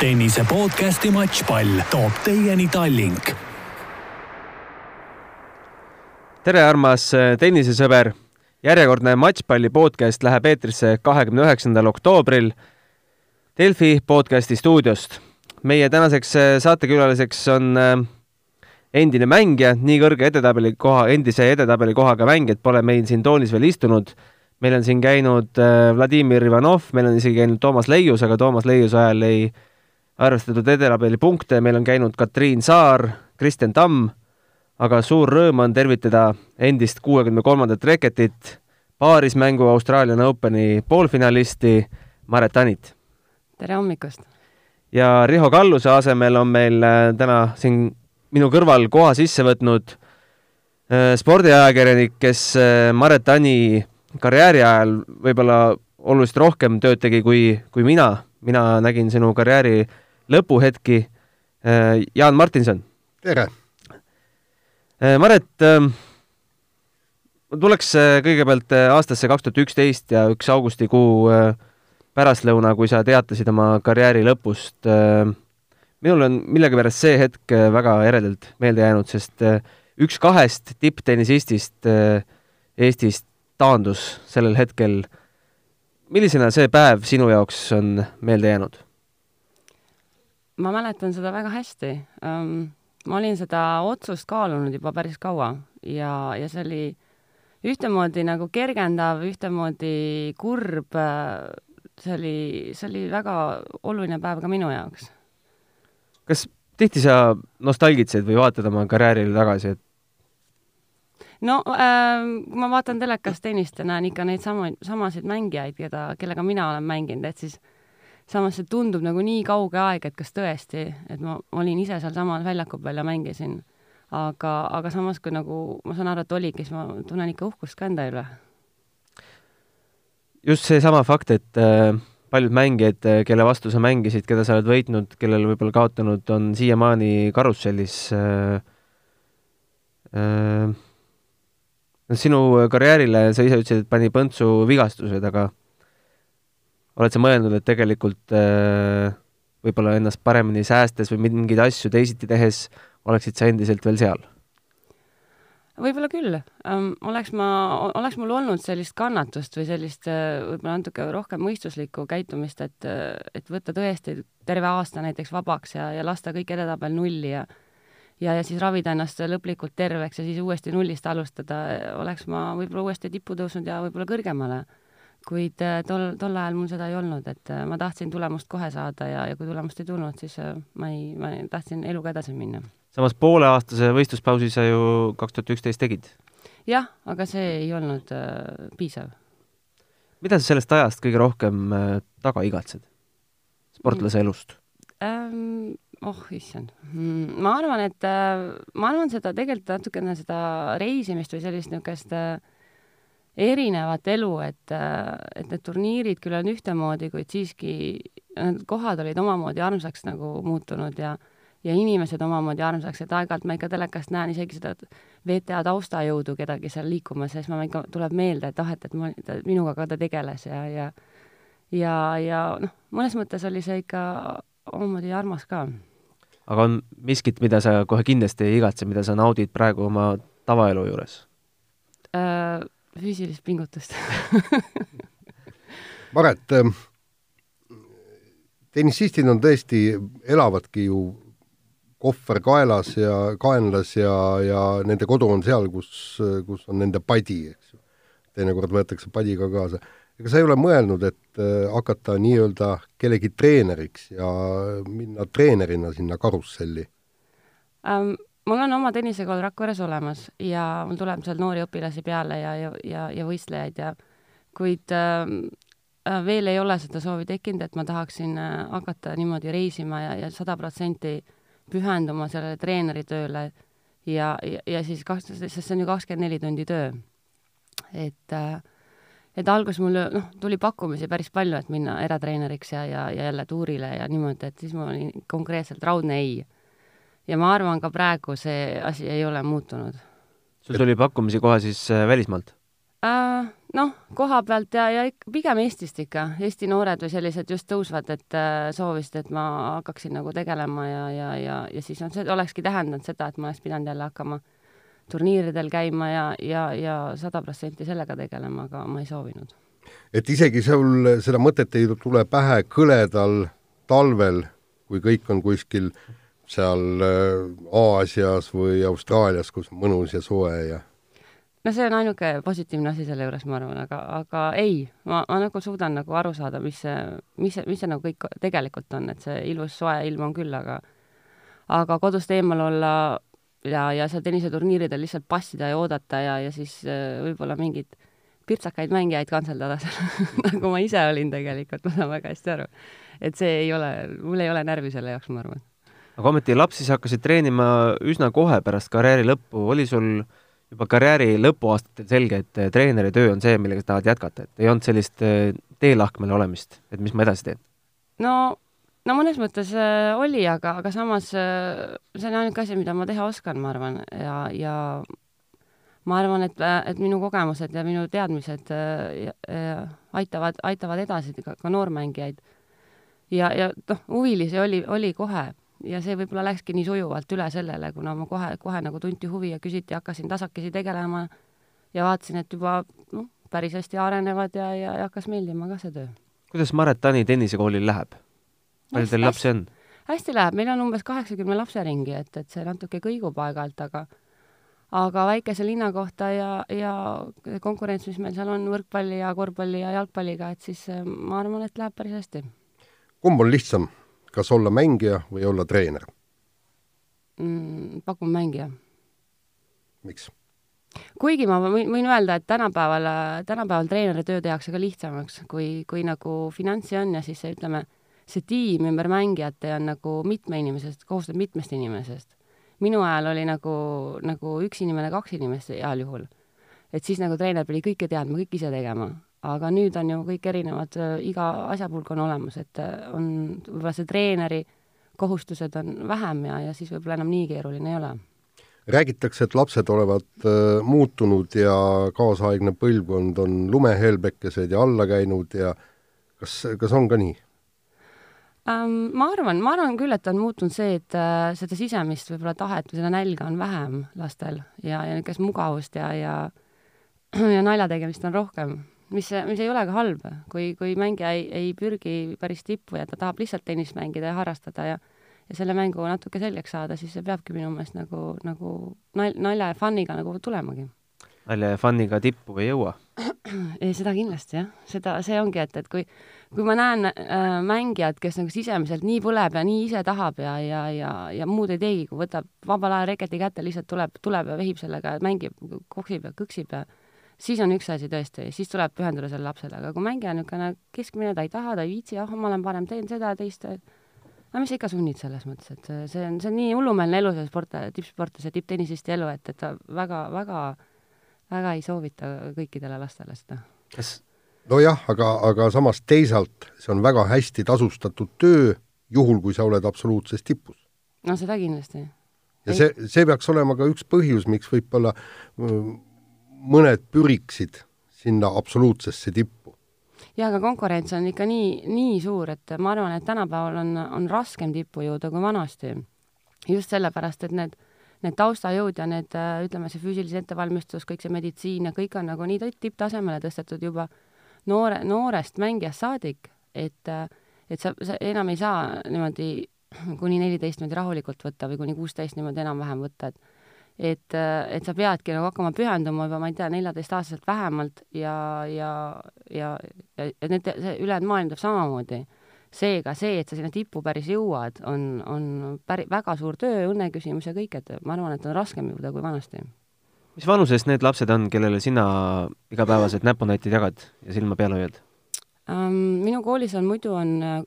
tennise podcasti Matšpall toob teieni Tallink. tere, armas äh, tennisesõber. järjekordne Matšpalli podcast läheb eetrisse kahekümne üheksandal oktoobril Delfi podcasti stuudiost. meie tänaseks äh, saatekülaliseks on äh, endine mängija, nii kõrge edetabeli koha, endise edetabeli kohaga mängijad pole meil siin toolis veel istunud meil on siin käinud äh, Vladimir Ivanov, meil on isegi käinud Toomas Leius, aga Toomas Leiuse ajal ei arvestatud edetabeli punkte, meil on käinud Katriin Saar, Kristjan Tamm, aga suur rõõm on tervitada endist kuuekümne kolmandat reketit, paarismängu Australian Openi poolfinalisti Maret Tanit. tere hommikust! ja Riho Kalluse asemel on meil äh, täna siin minu kõrval koha sisse võtnud äh, spordiajakirjanik, kes Maret Tani karjääri ajal võib-olla oluliselt rohkem tööd tegi kui, kui mina. mina nägin sinu karjääri lõpuhetki. Äh, Jaan Martinson. tere! Äh, Maret, ähm, tuleks äh, kõigepealt aastasse kaks tuhat üksteist ja üks augustikuu pärastlõuna, kui sa teatasid oma karjääri lõpust. minul on millegipärast see hetk väga eredalt meelde jäänud, sest üks kahest tipptennisistist Eestist taandus sellel hetkel. millisena see päev sinu jaoks on meelde jäänud? Ma mäletan seda väga hästi um,. ma olin seda otsust kaalunud juba päris kaua ja, ja see oli ühtemoodi nagu kergendav, ühtemoodi kurb. see oli, see oli väga oluline päev ka minu jaoks. kas tihti sa nostalgitsed või vaatad oma karjäärile tagasi, et no äh, kui ma vaatan telekast tennist ja näen ikka neid samu, samasid mängijaid, keda, kellega mina olen mänginud, et siis samas see tundub nagu nii kauge aeg, et kas tõesti, et ma olin ise sealsamal väljaku peal ja mängisin. aga, aga samas, kui nagu ma saan aru, et oligi, siis ma tunnen ikka uhkust ka enda üle. just seesama fakt, et äh, paljud mängijad, äh, kelle vastu sa mängisid, keda sa oled võitnud, kellel võib-olla kaotanud, on siiamaani karussellis äh, äh, sinu karjäärile, sa ise ütlesid, et pani põntsu vigastused, aga oled sa mõelnud, et tegelikult äh, võib-olla ennast paremini säästes või mingeid asju teisiti tehes oleksid sa endiselt veel seal? võib-olla küll um,. oleks ma, oleks mul olnud sellist kannatust või sellist äh, võib-olla natuke rohkem mõistuslikku käitumist, et, et võtta tõesti terve aasta näiteks vabaks ja, ja lasta kõik edetabel nulli ja ja, ja siis ravida ennast lõplikult terveks ja siis uuesti nullist alustada, oleks ma võib-olla uuesti tippu tõusnud ja võib-olla kõrgemale. Kuid äh, tol, tol ajal mul seda ei olnud, et äh, ma tahtsin tulemust kohe saada ja, ja kui tulemust ei tulnud, siis äh, ma ei, ma tahtsin eluga edasi minna. samas pooleaastase võistluspausi sa ju kaks tuhat üksteist tegid? jah, aga see ei olnud äh, piisav. mida sa sellest ajast kõige rohkem äh, taga igatsed, sportlase elust ähm,? oh issand, mm, ma arvan, et äh, ma arvan seda tegelikult natukene seda reisimist või sellist niisugust äh, erinevat elu, et, et need turniirid küll on ühtemoodi, kuid siiski need kohad olid omamoodi armsaks nagu muutunud ja ja inimesed omamoodi armsaks, et aeg-ajalt ma ikka telekast näen isegi seda VTA taustajõudu kedagi seal liikumas ja siis ma ikka, tuleb meelde, et ah, et, et ma, ta, minuga ka ta tegeles ja, ja ja, ja noh, mõnes mõttes oli see ikka omamoodi armas ka aga on miskit, mida sa kohe kindlasti ei igatse, mida sa naudid praegu oma tavaelu juures äh,? Füüsilist pingutust Maret, ähm, tennisistid on tõesti, elavadki ju kohver kaelas ja kaenlas ja, ja nende kodu on seal, kus, kus on nende padi, eks ju. teinekord võetakse padi ka kaasa ega sa ei ole mõelnud, et äh, hakata nii-öelda kellegi treeneriks ja minna treenerina sinna karusselli um,? Mul on oma tennisekool Rakveres olemas ja mul tuleb seal noori õpilasi peale ja, ja, ja, ja võistlejaid ja kuid ähm, äh, veel ei ole seda soovi tekkinud, et ma tahaksin äh, hakata niimoodi reisima ja, ja sada protsenti pühenduma sellele treeneritööle ja, ja, ja siis kaks, sest see on ju kakskümmend neli tundi töö. et äh, et alguses mul noh, tuli pakkumisi päris palju, et minna eratreeneriks ja, ja, ja jälle tuurile ja niimoodi, et siis mul oli konkreetselt raudne ei. Ja ma arvan, ka praegu see asi ei ole muutunud. sul tuli pakkumisi kohe siis äh, välismaalt? äh, noh, koha pealt ja, ja pigem Eestist ikka, Eesti noored või sellised just tõusvad, et äh, soovisid, et ma hakkaksin nagu tegelema ja, ja, ja, ja siis on see, olekski tähendanud seda, et ma oleks pidanud jälle hakkama turniiridel käima ja, ja, ja sada protsenti sellega tegelema, aga ma ei soovinud. et isegi sul seda mõtet ei tule pähe kõledal talvel, kui kõik on kuskil seal äh, Aasias või Austraalias, kus on mõnus ja soe ja no see on ainuke positiivne asi selle juures, ma arvan, aga, aga ei, ma, ma nagu suudan nagu aru saada, mis see, mis see, mis see nagu kõik tegelikult on, et see ilus soe ilm on küll, aga aga kodust eemal olla ja, ja seal tenniseturniiridel lihtsalt passida ja oodata ja, ja siis äh, võib-olla mingeid pirtsakaid mängijaid kantseldada seal nagu ma ise olin tegelikult, ma saan väga hästi aru. et see ei ole, mul ei ole närvi selle jaoks, ma arvan. Aga ometi lapsi sa hakkasid treenima üsna kohe pärast karjääri lõppu, oli sul juba karjääri lõpuaastatel selge, et treeneri töö on see, millega sa tahad jätkata, et ei olnud sellist äh, teelahkmel olemist, et mis ma edasi teen? no no mõnes mõttes äh, oli, aga, aga samas see on ainuke asi, mida ma teha oskan, ma arvan, ja, ja ma arvan, et, et minu kogemused ja minu teadmised äh, äh, aitavad, aitavad edasi ka, ka noormängijaid. ja, ja noh, huvilisi oli, oli kohe ja see võib-olla läkski nii sujuvalt üle sellele, kuna ma kohe, kohe nagu tunti huvi ja küsiti, hakkasin tasakesi tegelema ja vaatasin, et juba noh, päris hästi arenevad ja, ja, ja hakkas meeldima ka see töö. kuidas Maret Tani tennisekoolil läheb? palju teil lapsi on? hästi läheb, meil on umbes kaheksakümne lapse ringi, et, et see natuke kõigub aeg-ajalt, aga aga väikese linna kohta ja, ja konkurents, mis meil seal on võrkpalli ja korvpalli ja jalgpalliga, et siis eh, ma arvan, et läheb päris hästi. kumb on lihtsam, kas olla mängija või olla treener mm,? pakun mängija. miks? kuigi ma võin, võin öelda, et tänapäeval, tänapäeval treeneri töö tehakse ka lihtsamaks, kui, kui nagu finantsi on ja siis ütleme, see tiim ümber mängijate on nagu mitme inimesest, koosneb mitmest inimesest. minu ajal oli nagu, nagu üks inimene, kaks inimest heal juhul. et siis nagu treener pidi kõike teadma, kõik ise tegema. Aga nüüd on ju kõik erinevad, äh, iga asja pulk on olemas, et äh, on võib-olla see treeneri kohustused on vähem ja, ja siis võib-olla enam nii keeruline ei ole räägitakse, et lapsed olevat äh, muutunud ja kaasaegne põlvkond on lumehelbekesed ja alla käinud ja kas, kas on ka nii? ähm,? Ma arvan, ma arvan küll, et on muutunud see, et äh, seda sisemist võib-olla tahet või seda nälga on vähem lastel ja, ja niisugust mugavust ja, ja ja nalja tegemist on rohkem, mis, mis ei ole ka halb, kui, kui mängija ei, ei pürgi päris tippu ja ta tahab lihtsalt tennist mängida ja harrastada ja ja selle mängu natuke selgeks saada, siis see peabki minu meelest nagu, nagu nal-, nalja ja fun'iga nagu tulemagi. Nalja ja fun'iga tippu ei jõua? ei, seda kindlasti jah, seda, see ongi, et, et kui kui ma näen äh, mängijat, kes nagu sisemiselt nii põleb ja nii ise tahab ja, ja, ja, ja muud ei teegi, kui võtab vabal ajal reketi kätte, lihtsalt tuleb, tuleb ja vehib sellega, mängib, koksib ja kõksib ja siis on üks asi tõesti, siis tuleb pühenduda sellele lapsele, aga kui mängija on niisugune keskmine, ta ei taha, ta ei viitsi, ah, ma olen parem, teen seda, teist, no mis sa ikka sunnid selles mõttes, et see on, see on nii hullumeelne elu, see sport, tippsportlase, tipptennisisti elu, et, et ta väga, väga, väga ei soovita kõikidele lastele seda. kas nojah, aga, aga samas teisalt see on väga hästi tasustatud töö, juhul kui sa oled absoluutses tipus. no seda kindlasti. ja see, see peaks olema ka üks põhjus, miks võib-olla mõned püriksid sinna absoluutsesse tippu. jaa, aga konkurents on ikka nii, nii suur, et ma arvan, et tänapäeval on, on raskem tippu jõuda kui vanasti. just sellepärast, et need need taustajõud ja need, ütleme, see füüsilise ettevalmistus, kõik see meditsiin ja kõik on nagu nii tipptasemele tõstetud juba noore, noorest mängijast saadik, et, et sa, sa enam ei saa niimoodi kuni neliteist niimoodi rahulikult võtta või kuni kuusteist niimoodi enam-vähem võtta, et et, et sa peadki nagu hakkama pühenduma juba, ma ei tea, neljateistaastaselt vähemalt ja, ja, ja, ja, ja need, see ülejäänud maailm teeb samamoodi. seega see, et sa sinna tippu päris jõuad, on, on päri-, väga suur töö, õnne küsimus ja kõik, et ma arvan, et on raskem jõuda kui vanasti mis vanuses need lapsed on, kellele sina igapäevaselt näpunäiteid jagad ja silma peal hoiad minu koolis on muidu on äh,,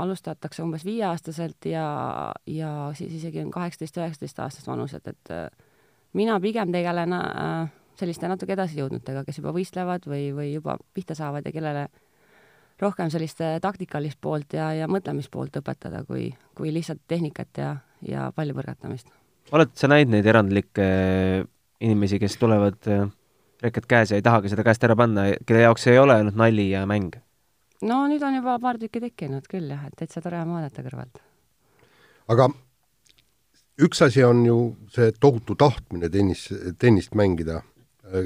alustatakse umbes viieaastaselt ja, ja siis isegi on kaheksateist, üheksateist aastast vanused, et äh, mina pigem tegelen äh, selliste natuke edasi jõudnutega, kes juba võistlevad või, või juba pihta saavad ja kellele rohkem sellist taktikalist poolt ja, ja mõtlemispoolt õpetada, kui, kui lihtsalt tehnikat ja, ja palli põrgatamist. oled sa näinud neid erandlikke inimesi, kes tulevad äh, reket käes ja ei tahagi seda käest ära panna, kelle jaoks see ei ole ainult nali ja mäng? no nüüd on juba paar tükki tekkinud küll jah, et täitsa tore on vaadata kõrvalt. aga üks asi on ju see tohutu tahtmine tennis, tennist mängida.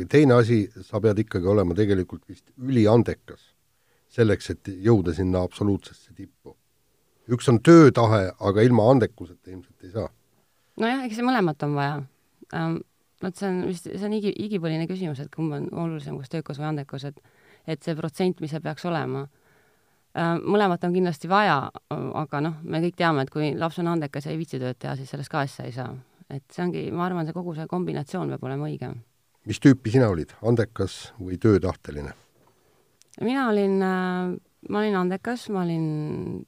teine asi, sa pead ikkagi olema tegelikult vist üliandekas selleks, et jõuda sinna absoluutsesse tippu. üks on töötahe, aga ilma andekuseta ilmselt ei saa. nojah, eks see mõlemat on vaja ähm,. vot see on vist, see on igi, igipõline küsimus, et kumb on olulisem, kas töökus või andekus, et et see protsent, mis see peaks olema mõlemat on kindlasti vaja, aga noh, me kõik teame, et kui laps on andekas ja ei viitsi tööd teha, siis sellest ka asja ei saa. et see ongi, ma arvan, see kogu see kombinatsioon peab olema õige. mis tüüpi sina olid, andekas või töötahteline? mina olin, äh, ma olin andekas, ma olin,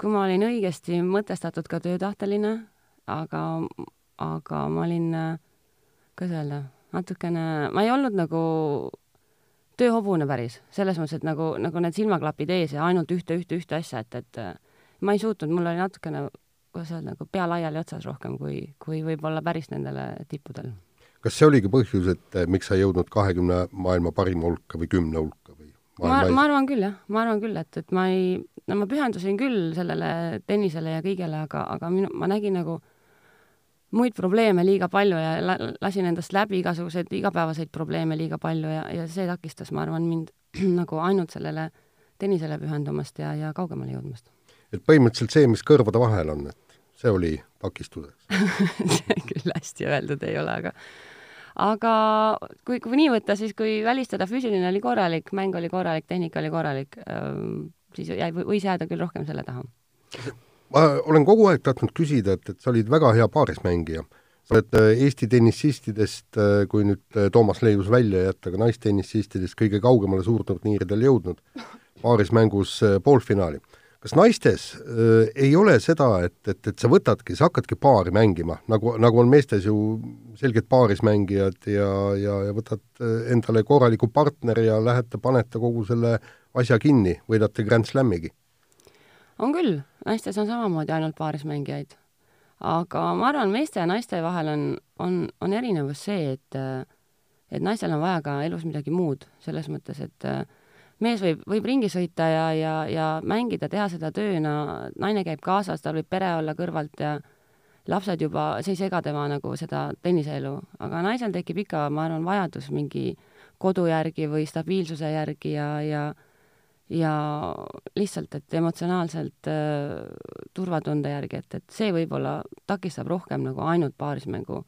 kui ma olin õigesti mõtestatud, ka töötahteline, aga, aga ma olin, äh, kuidas öelda, natukene, ma ei olnud nagu tööhobune päris, selles mõttes, et nagu, nagu need silmaklapid ees ja ainult ühte, ühte, ühte asja, et, et äh, ma ei suutnud, mul oli natukene, kuidas öelda, nagu pea laiali otsas rohkem kui, kui võib-olla päris nendele tippudel. kas see oligi põhjus, et äh, miks sa ei jõudnud kahekümne maailma parima hulka või kümne hulka või? ma, ma arvan küll, jah, ma arvan küll, et, et ma ei, no ma pühendusin küll sellele tennisele ja kõigele, aga, aga minu, ma nägin nagu muid probleeme liiga palju ja la, lasin endast läbi igasuguseid igapäevaseid probleeme liiga palju ja, ja see takistas, ma arvan, mind nagu ainult sellele tennisele pühendumast ja, ja kaugemale jõudmast. et põhimõtteliselt see, mis kõrvade vahel on, et see oli takistuseks see küll hästi öeldud ei ole, aga aga kui, kui nii võtta, siis kui välistada, füüsiline oli korralik, mäng oli korralik, tehnika oli korralik, siis jäi, võis jääda küll rohkem selle taha ma olen kogu aeg tahtnud küsida, et, et sa olid väga hea paarismängija. sa oled äh, Eesti tennisistidest, äh, kui nüüd äh, Toomas Leius välja jätta, aga naistennisistidest kõige kaugemale suurturniiridel jõudnud, paarismängus poolfinaali. kas naistes äh, ei ole seda, et, et, et sa võtadki, sa hakkadki paari mängima, nagu, nagu on meestes ju selged paarismängijad ja, ja, ja võtad endale korraliku partneri ja lähete, panete kogu selle asja kinni, võidate Grand Slamigi? On küll, naistes on samamoodi ainult paarismängijaid. aga ma arvan, meeste ja naiste vahel on, on, on erinevus see, et et naistel on vaja ka elus midagi muud, selles mõttes, et mees võib, võib ringi sõita ja, ja, ja mängida, teha seda tööna, naine käib kaasas, tal võib pere olla kõrvalt ja lapsed juba, see ei sega tema nagu seda tenniseelu, aga naisel tekib ikka, ma arvan, vajadus mingi kodu järgi või stabiilsuse järgi ja, ja ja lihtsalt, et emotsionaalselt äh, turvatunde järgi, et, et see võib-olla takistab rohkem nagu ainult paarismängu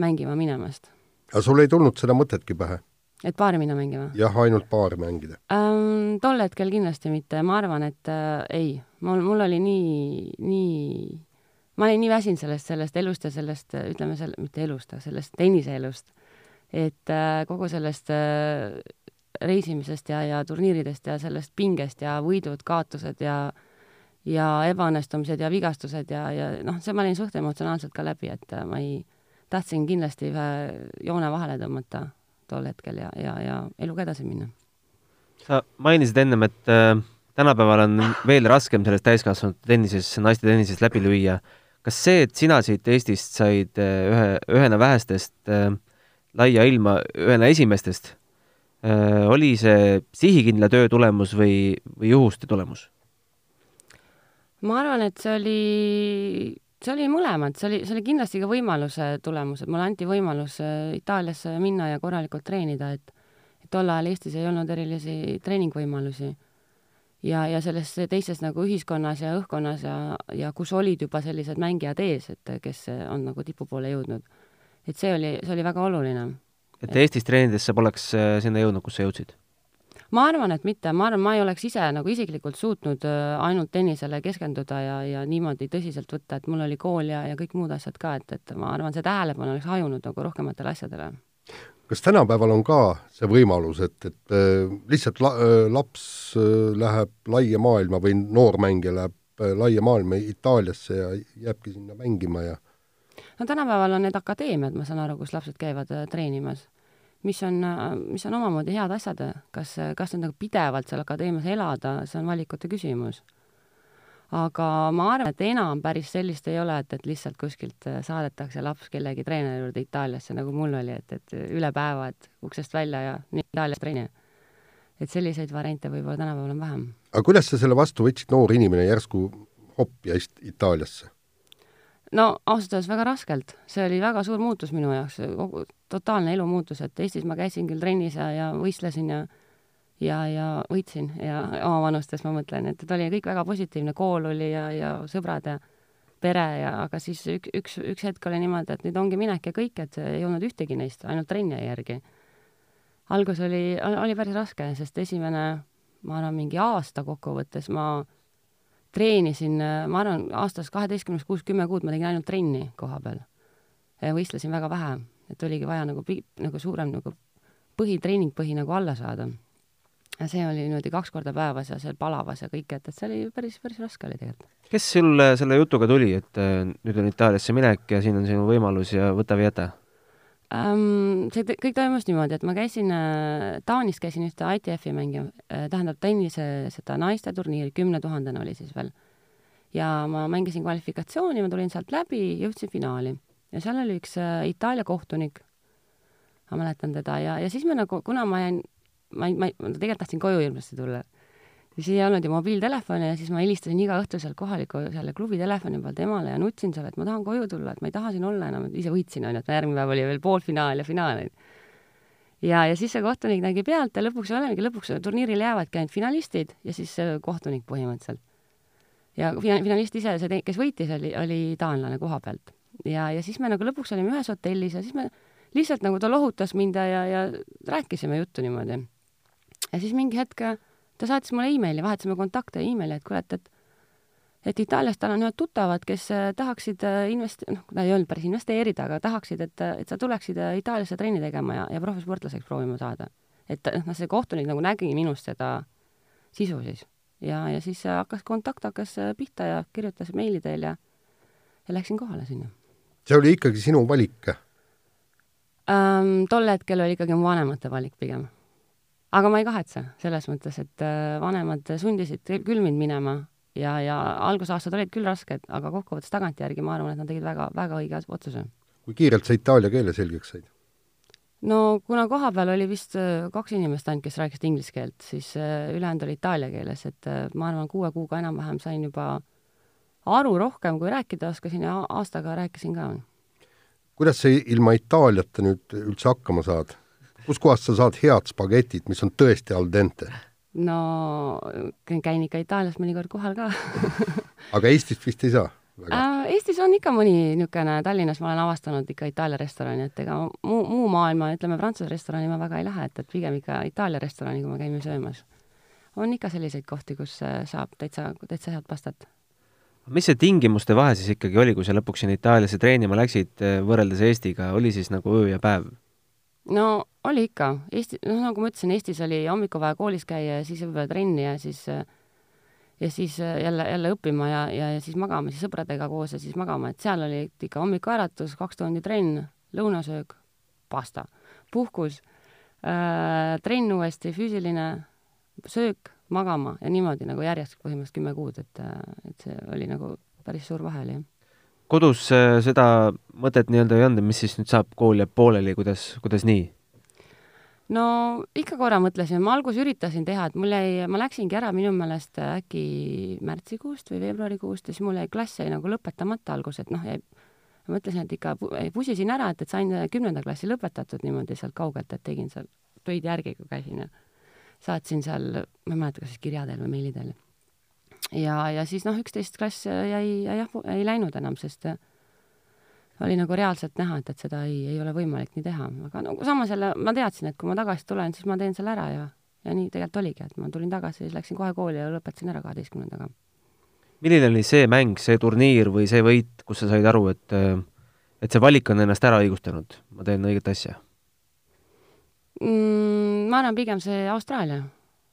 mängima minemast. aga sul ei tulnud seda mõtetki pähe? et paari minna mängima? jah, ainult paari mängida ähm,? Tol hetkel kindlasti mitte, ma arvan, et äh, ei, mul, mul oli nii, nii, ma olin nii väsinud sellest, sellest elust ja sellest, ütleme selle, mitte elust, aga sellest tenniseelust, et äh, kogu sellest äh, reisimisest ja, ja turniiridest ja sellest pingest ja võidud, kaotused ja ja ebaõnnestumised ja vigastused ja, ja noh, see ma olin suht emotsionaalselt ka läbi, et ma ei, tahtsin kindlasti ühe joone vahele tõmmata tol hetkel ja, ja, ja eluga edasi minna. sa mainisid ennem, et äh, tänapäeval on veel raskem selles täiskasvanute tennises, naiste tennises läbi lüüa. kas see, et sina siit Eestist said äh, ühe, ühena vähestest äh, laia ilma, ühena esimestest oli see sihikindla töö tulemus või, või juhuste tulemus? ma arvan, et see oli, see oli mõlemad, see oli, see oli kindlasti ka võimaluse tulemus, et mulle anti võimalus äh, Itaaliasse minna ja korralikult treenida, et et tol ajal Eestis ei olnud erilisi treeningvõimalusi. ja, ja selles teises nagu ühiskonnas ja õhkkonnas ja, ja kus olid juba sellised mängijad ees, et kes on nagu tipu poole jõudnud. et see oli, see oli väga oluline et Eestis treenides sa poleks äh, sinna jõudnud, kus sa jõudsid? ma arvan, et mitte, ma arvan, ma ei oleks ise nagu isiklikult suutnud äh, ainult tennisele keskenduda ja, ja niimoodi tõsiselt võtta, et mul oli kool ja, ja kõik muud asjad ka, et, et ma arvan, see tähelepanu oleks hajunud nagu rohkematele asjadele. kas tänapäeval on ka see võimalus, et, et äh, lihtsalt la, äh, laps äh, läheb laia maailma või noor mängija läheb äh, laia maailma Itaaliasse ja jääbki sinna mängima ja no tänapäeval on need akadeemiad, ma saan aru, kus lapsed käivad äh, treenimas, mis on, äh, mis on omamoodi head asjad, kas, kas nüüd nagu pidevalt seal akadeemias elada, see on valikute küsimus. aga ma arvan, et enam päris sellist ei ole, et, et lihtsalt kuskilt äh, saadetakse laps kellegi treeneri juurde Itaaliasse, nagu mul oli, et, et üle päeva, et uksest välja ja nii Itaalias treeni. et selliseid variante võib-olla tänapäeval on vähem. aga kuidas sa selle vastu võtsid, noor inimene järsku hopp ja Itaaliasse? No ausalt öeldes väga raskelt, see oli väga suur muutus minu jaoks, kogu totaalne elu muutus, et Eestis ma käisin küll trennis ja, ja võistlesin ja ja, ja võitsin ja oma vanustes ma mõtlen, et, et oli kõik väga positiivne, kool oli ja, ja sõbrad ja pere ja, aga siis üks, üks, üks hetk oli niimoodi, et nüüd ongi minek ja kõik, et ei olnud ühtegi neist, ainult trenni jäi järgi. algus oli, oli päris raske, sest esimene, ma arvan, mingi aasta kokkuvõttes ma treenisin, ma arvan, aastas kaheteistkümneks kuus, kümme kuud ma tegin ainult trenni koha peal. võistlesin väga vähe, et oligi vaja nagu, nagu suurem nagu põhitreening, põhi nagu alla saada ja see oli niimoodi kaks korda päevas ja seal palavas ja kõik, et, et see oli päris, päris raske oli tegelikult. kes sul selle jutuga tuli, et äh, nüüd on Itaaliasse minek ja siin on sinu võimalus ja võta või jäta? See kõik toimus niimoodi, et ma käisin äh,, Taanis käisin ühte ITF-i mängima äh,, tähendab tennise seda naiste turniiri, kümne tuhandene oli siis veel. ja ma mängisin kvalifikatsiooni, ma tulin sealt läbi, jõudsin finaali ja seal oli üks äh, Itaalia kohtunik, ma mäletan teda ja, ja siis me nagu, kuna ma jäin ma ma ma tegelikult tahtsin koju hirmsasti tulla. Siis ei olnud ju mobiiltelefoni ja siis ma helistasin iga õhtu seal kohaliku selle klubi telefoni peal temale ja nutsin seal, et ma tahan koju tulla, et ma ei taha siin olla enam, ise võitsin, onju, et järgmine päev oli veel poolfinaal ja finaal, onju. ja, ja siis see kohtunik nägi pealt ja lõpuks olemegi, lõpuks turniiril jäävadki ainult finalistid ja siis kohtunik põhimõtteliselt. ja fina-, finalist ise, see, kes võitis, oli, oli taanlane koha pealt. ja, ja siis me nagu lõpuks olime ühes hotellis ja siis me lihtsalt nagu ta lohutas mind ja, ja rääkisime juttu niimoodi ja siis mingi hetk ta saatis mulle emaili, vahetasime kontakte emaili, et kuule, et, et et Itaalias tal on ühed tuttavad, kes äh, tahaksid äh, invest-, noh, ta ei öelnud päris investeerida, aga tahaksid, et, et sa tuleksid äh, Itaaliasse trenni tegema ja, ja profisportlaseks proovima saada. et noh, see kohtunik nagu nägi minust seda sisu siis. ja, ja siis hakkas, kontakt hakkas pihta ja kirjutas meili teel ja, ja läksin kohale sinna. see oli ikkagi sinu valik ähm,? tol hetkel oli ikkagi mu vanemate valik pigem aga ma ei kahetse selles mõttes, et äh, vanemad sundisid küll mind minema ja, ja algusaastad olid küll rasked, aga kokkuvõttes tagantjärgi ma arvan, et nad tegid väga, väga õige otsuse. kui kiirelt sa itaalia keele selgeks said? no kuna kohapeal oli vist äh, kaks inimest ainult, kes rääkisid inglise keelt, siis äh, ülejäänud oli itaalia keeles, et ma arvan, kuue kuuga enam-vähem sain juba aru rohkem, kui rääkida oskasin ja aastaga rääkisin ka. kuidas sa ilma Itaaliata nüüd üldse hakkama saad? Kuskohast sa saad head spagetid, mis on tõesti al dente? no käin ikka Itaalias mõnikord kohal ka aga Eestist vist ei saa? Äh, Eestis on ikka mõni niisugune, Tallinnas ma olen avastanud ikka Itaalia restorani, et ega muu, muu maailma, ütleme, Prantsuse restorani ma väga ei lähe, et, et pigem ikka Itaalia restorani, kui me käime söömas. on ikka selliseid kohti, kus äh, saab täitsa, täitsa head pastat. mis see tingimuste vahe siis ikkagi oli, kui sa lõpuks sinna Itaaliasse treenima läksid, äh, võrreldes Eestiga, oli siis nagu öö ja päev? no oli ikka, Eesti, noh, nagu ma ütlesin, Eestis oli hommikul vaja koolis käia ja siis võib-olla trenni ja siis ja siis jälle, jälle õppima ja, ja, ja siis magama, siis sõpradega koos ja siis magama, et seal oli ikka hommikuäratus, kaks tundi trenn, lõunasöök, pasta, puhkus äh,, trenn uuesti, füüsiline söök, magama ja niimoodi nagu järjest põhimõtteliselt kümme kuud, et, et see oli nagu päris suur vahe oli, jah. Kodus äh, seda mõtet nii-öelda ei olnud, et mis siis nüüd saab, kool jääb pooleli, kuidas, kuidas nii? No ikka korra mõtlesin, ma alguses üritasin teha, et mul jäi, ma läksingi ära minu meelest äkki märtsikuust või veebruarikuust ja siis mul jäi klass jäi nagu lõpetamata alguses, et noh, jäi ma mõtlesin, et ikka pusisin ära, et, et sain kümnenda klassi lõpetatud niimoodi sealt kaugelt, et tegin seal töid järgi, kui käisin ja saatsin seal, ma ei mäleta, kas siis kirja teel või meili teel ja, ja siis noh, üksteist klass jäi jah, ei läinud enam, sest äh, oli nagu reaalselt näha, et, et seda ei, ei ole võimalik nii teha, aga no samas jälle ma teadsin, et kui ma tagasi tulen, siis ma teen selle ära ja, ja nii tegelikult oligi, et ma tulin tagasi, siis läksin kohe kooli ja lõpetasin ära kaheteistkümnendaga. milline oli see mäng, see turniir või see võit, kus sa said aru, et et see valik on ennast ära õigustanud, ma teen õiget asja mm,? ma arvan pigem see Austraalia,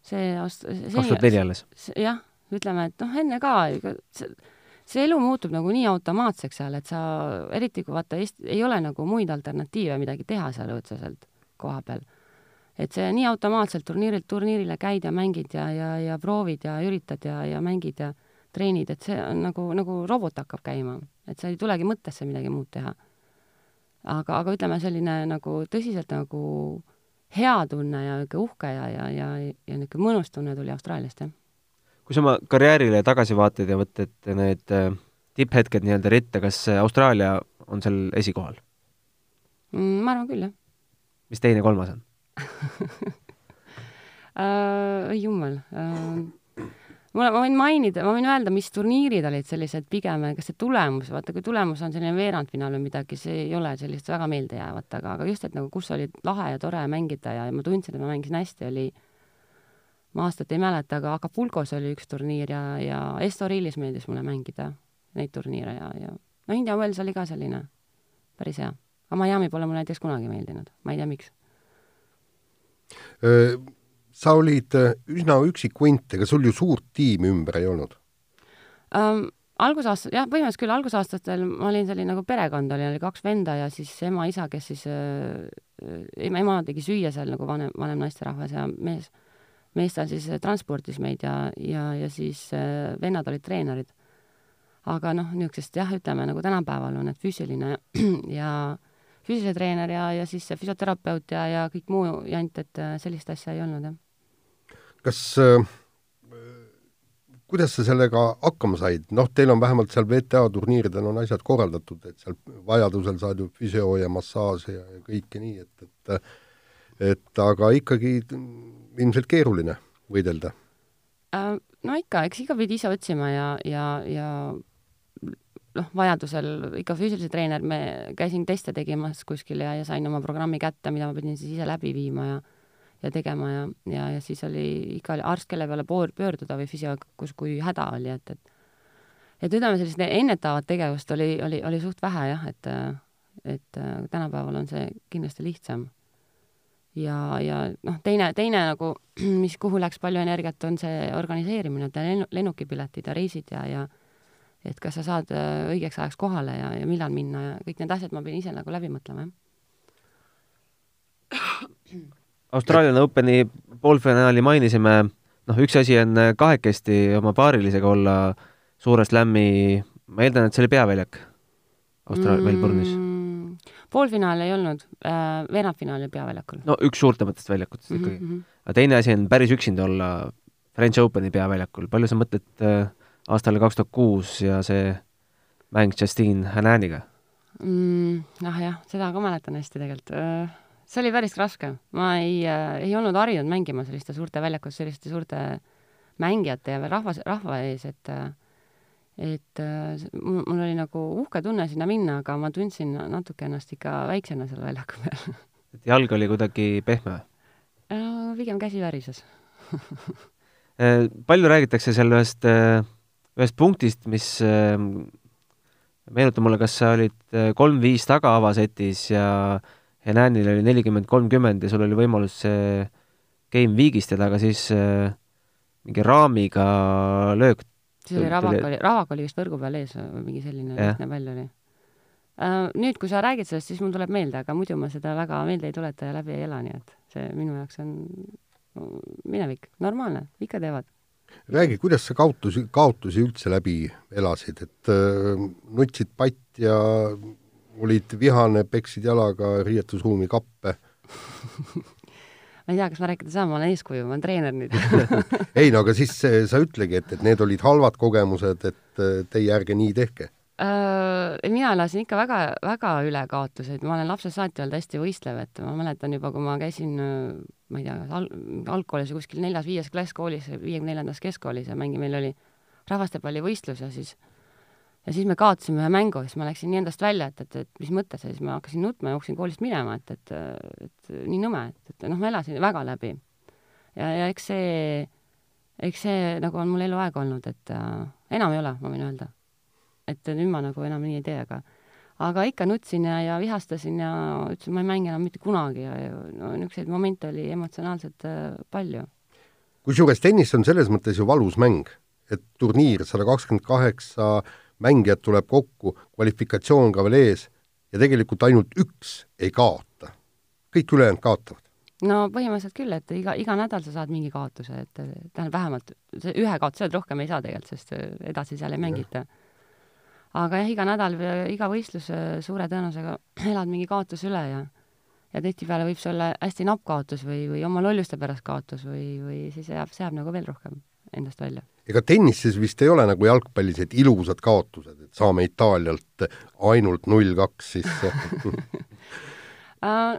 see Aust-. kaks tuhat neli alles? jah ütleme, et noh, enne ka, see, see elu muutub nagu nii automaatseks seal, et sa, eriti kui vaata, ei ole nagu muid alternatiive midagi teha seal otseselt koha peal. et see nii automaatselt turniirilt turniirile käid ja mängid ja, ja, ja proovid ja üritad ja, ja mängid ja treenid, et see on nagu, nagu robot hakkab käima, et sa ei tulegi mõttesse midagi muud teha. aga, aga ütleme, selline nagu tõsiselt nagu hea tunne ja niisugune uhke ja, ja, ja, ja niisugune mõnus tunne tuli Austraaliast, jah. Kui sa oma karjäärile tagasi vaatad ja võtad need äh, tipphetked nii-öelda ritta, kas Austraalia on seal esikohal mm,? ma arvan küll, jah. mis teine-kolmas on äh,? jumal äh, ma, ma võin mainida, ma võin öelda, mis turniirid olid sellised pigem, kas see tulemus, vaata kui tulemus on selline veerandfinaal või midagi, see ei ole sellist väga meeldejäävat, aga, aga just, et nagu kus oli lahe ja tore mängida ja, ja ma tundsin, et ma mängisin hästi, oli ma aastat ei mäleta, aga Acapulcos oli üks turniir ja, ja Estorilis meeldis mulle mängida neid turniire ja, ja no India Wells oli ka selline päris hea. aga Miami pole mulle näiteks kunagi meeldinud, ma ei tea, miks sa olid äh, üsna üksik hunt, ega sul ju suurt tiimi ümber ei olnud um,? algusaasta, jah, põhimõtteliselt küll, algusaastatel ma olin selline nagu perekond oli, oli kaks venda ja siis ema-isa, kes siis äh,, ema tegi süüa seal nagu vanem, vanem naisterahvas ja mees, mees tal siis transportis meid ja, ja, ja siis äh, vennad olid treenerid. aga noh, niisugusest jah, ütleme nagu tänapäeval on, et füüsiline ja füüsilise treener ja, ja siis füsioterapeut ja, ja kõik muu jant, et äh, sellist asja ei olnud, jah kas äh, kuidas sa sellega hakkama said, noh, teil on vähemalt seal WTA turniiridel on asjad korraldatud, et seal vajadusel saad ju füsio ja massaaži ja, ja kõike nii, et, et et aga ikkagi ilmselt keeruline võidelda äh,? No ikka, eks iga pidi ise otsima ja, ja, ja noh, vajadusel ikka füüsilise treener, me käisin teste tegemas kuskil ja, ja sain oma programmi kätte, mida ma pidin siis ise läbi viima ja ja tegema ja, ja, ja siis oli iga arst, kelle peale pool pöörduda või füsio, kus, kui häda oli, et, et et ütleme, sellist ennetavat tegevust oli, oli, oli suht vähe jah, et et tänapäeval on see kindlasti lihtsam. Ja, ja noh, teine, teine nagu, mis, kuhu läks palju energiat, on see organiseerimine, et lennu, lennukipiletid ja reisid ja, ja et kas sa saad õigeks ajaks kohale ja, ja millal minna ja kõik need asjad ma pidin ise nagu läbi mõtlema, jah. Australian Openi poolfinaali mainisime, noh, üks asi on kahekesti oma paarilisega olla suure slam'i, ma eeldan, et see oli peaväljak Austraalia mm, Melbourne'is. Poolfinaal ei olnud äh,, veerandfinaal oli peaväljakul. no üks suurtematest väljakutest mm -hmm. ikkagi. Mhm. aga teine asi on päris üksinda olla French Openi peaväljakul, palju sa mõtled äh, aastale kaks tuhat kuus ja see mäng Justine Hananiga mm,? noh jah, seda ka mäletan hästi tegelikult äh, see oli päris raske, ma ei äh,, ei olnud harjunud mängima selliste suurte väljakute, selliste suurte mängijate ja rahvas, rahva ees, et et äh, mul oli nagu uhke tunne sinna minna, aga ma tundsin natuke ennast ikka väiksena seal väljaku peal. et jalg oli kuidagi pehme no,? pigem käsi värises äh, palju räägitakse seal ühest, äh, ühest punktist, mis äh, meenuta mulle, kas sa olid kolm-viis taga avasetis ja äh, ja Näänil oli nelikümmend, kolmkümmend ja sul oli võimalus see game viigistada, aga siis äh, mingi raamiga löök siis oli Ravak oli, Ravak oli vist võrgu peal ees või mingi selline lihtne pall oli uh,. Nüüd, kui sa räägid sellest, siis mul tuleb meelde, aga muidu ma seda väga meelde ei tuleta ja läbi ei ela, nii et see minu jaoks on minevik, normaalne, ikka teevad. räägi, kuidas sa kaotusi, kaotusi üldse läbi elasid, et äh, nutsid patt ja olid vihane, peksid jalaga riietusruumi kappe ma ei tea, kas ma rääkida saan, ma olen eeskuju, ma olen treener nüüd ei no aga siis sa ütlegi, et, et need olid halvad kogemused, et teie ärge nii tehke uh,. mina elasin ikka väga, väga ülekaotuseid, ma olen lapsest saati olnud hästi võistlev, et ma mäletan juba, kui ma käisin ma ei tea, al-, algkoolis või kuskil neljas-viies klass koolis, viiekümne neljandas keskkoolis ja mängi meil oli rahvastepallivõistlus ja siis ja siis me kaotasime ühe mängu ja siis ma läksin nii endast välja, et, et, et mis mõttes ja siis ma hakkasin nutma jooksin koolist minema, et, et, et nii nõme, et, et noh, ma elasin väga läbi. ja, ja eks see, eks see nagu on mul eluaeg olnud, et äh, enam ei ole, ma võin öelda. et nüüd ma nagu enam nii ei tee, aga aga ikka nutsin ja, ja vihastasin ja ütlesin, ma ei mängi enam mitte kunagi ja, ja no niisuguseid momente oli emotsionaalselt äh, palju. kusjuures tennis on selles mõttes ju valus mäng, et turniir sada kakskümmend kaheksa mängijad tuleb kokku, kvalifikatsioon ka veel ees ja tegelikult ainult üks ei kaota. kõik ülejäänud kaotavad. no põhimõtteliselt küll, et iga, iga nädal sa saad mingi kaotuse, et tähendab vähemalt ühe kaotuse, rohkem ei saa tegelikult, sest edasi seal ei mängita. aga jah, iga nädal, iga võistlus suure tõenäosusega elad mingi kaotuse üle ja ja tihtipeale võib see olla hästi napp kaotus või, või oma lolluste pärast kaotus või, või siis jääb, see jääb nagu veel rohkem endast välja. ega tennises vist ei ole nagu jalgpallis, et ilusad kaotused, et saame Itaalialt ainult null kaks sisse uh,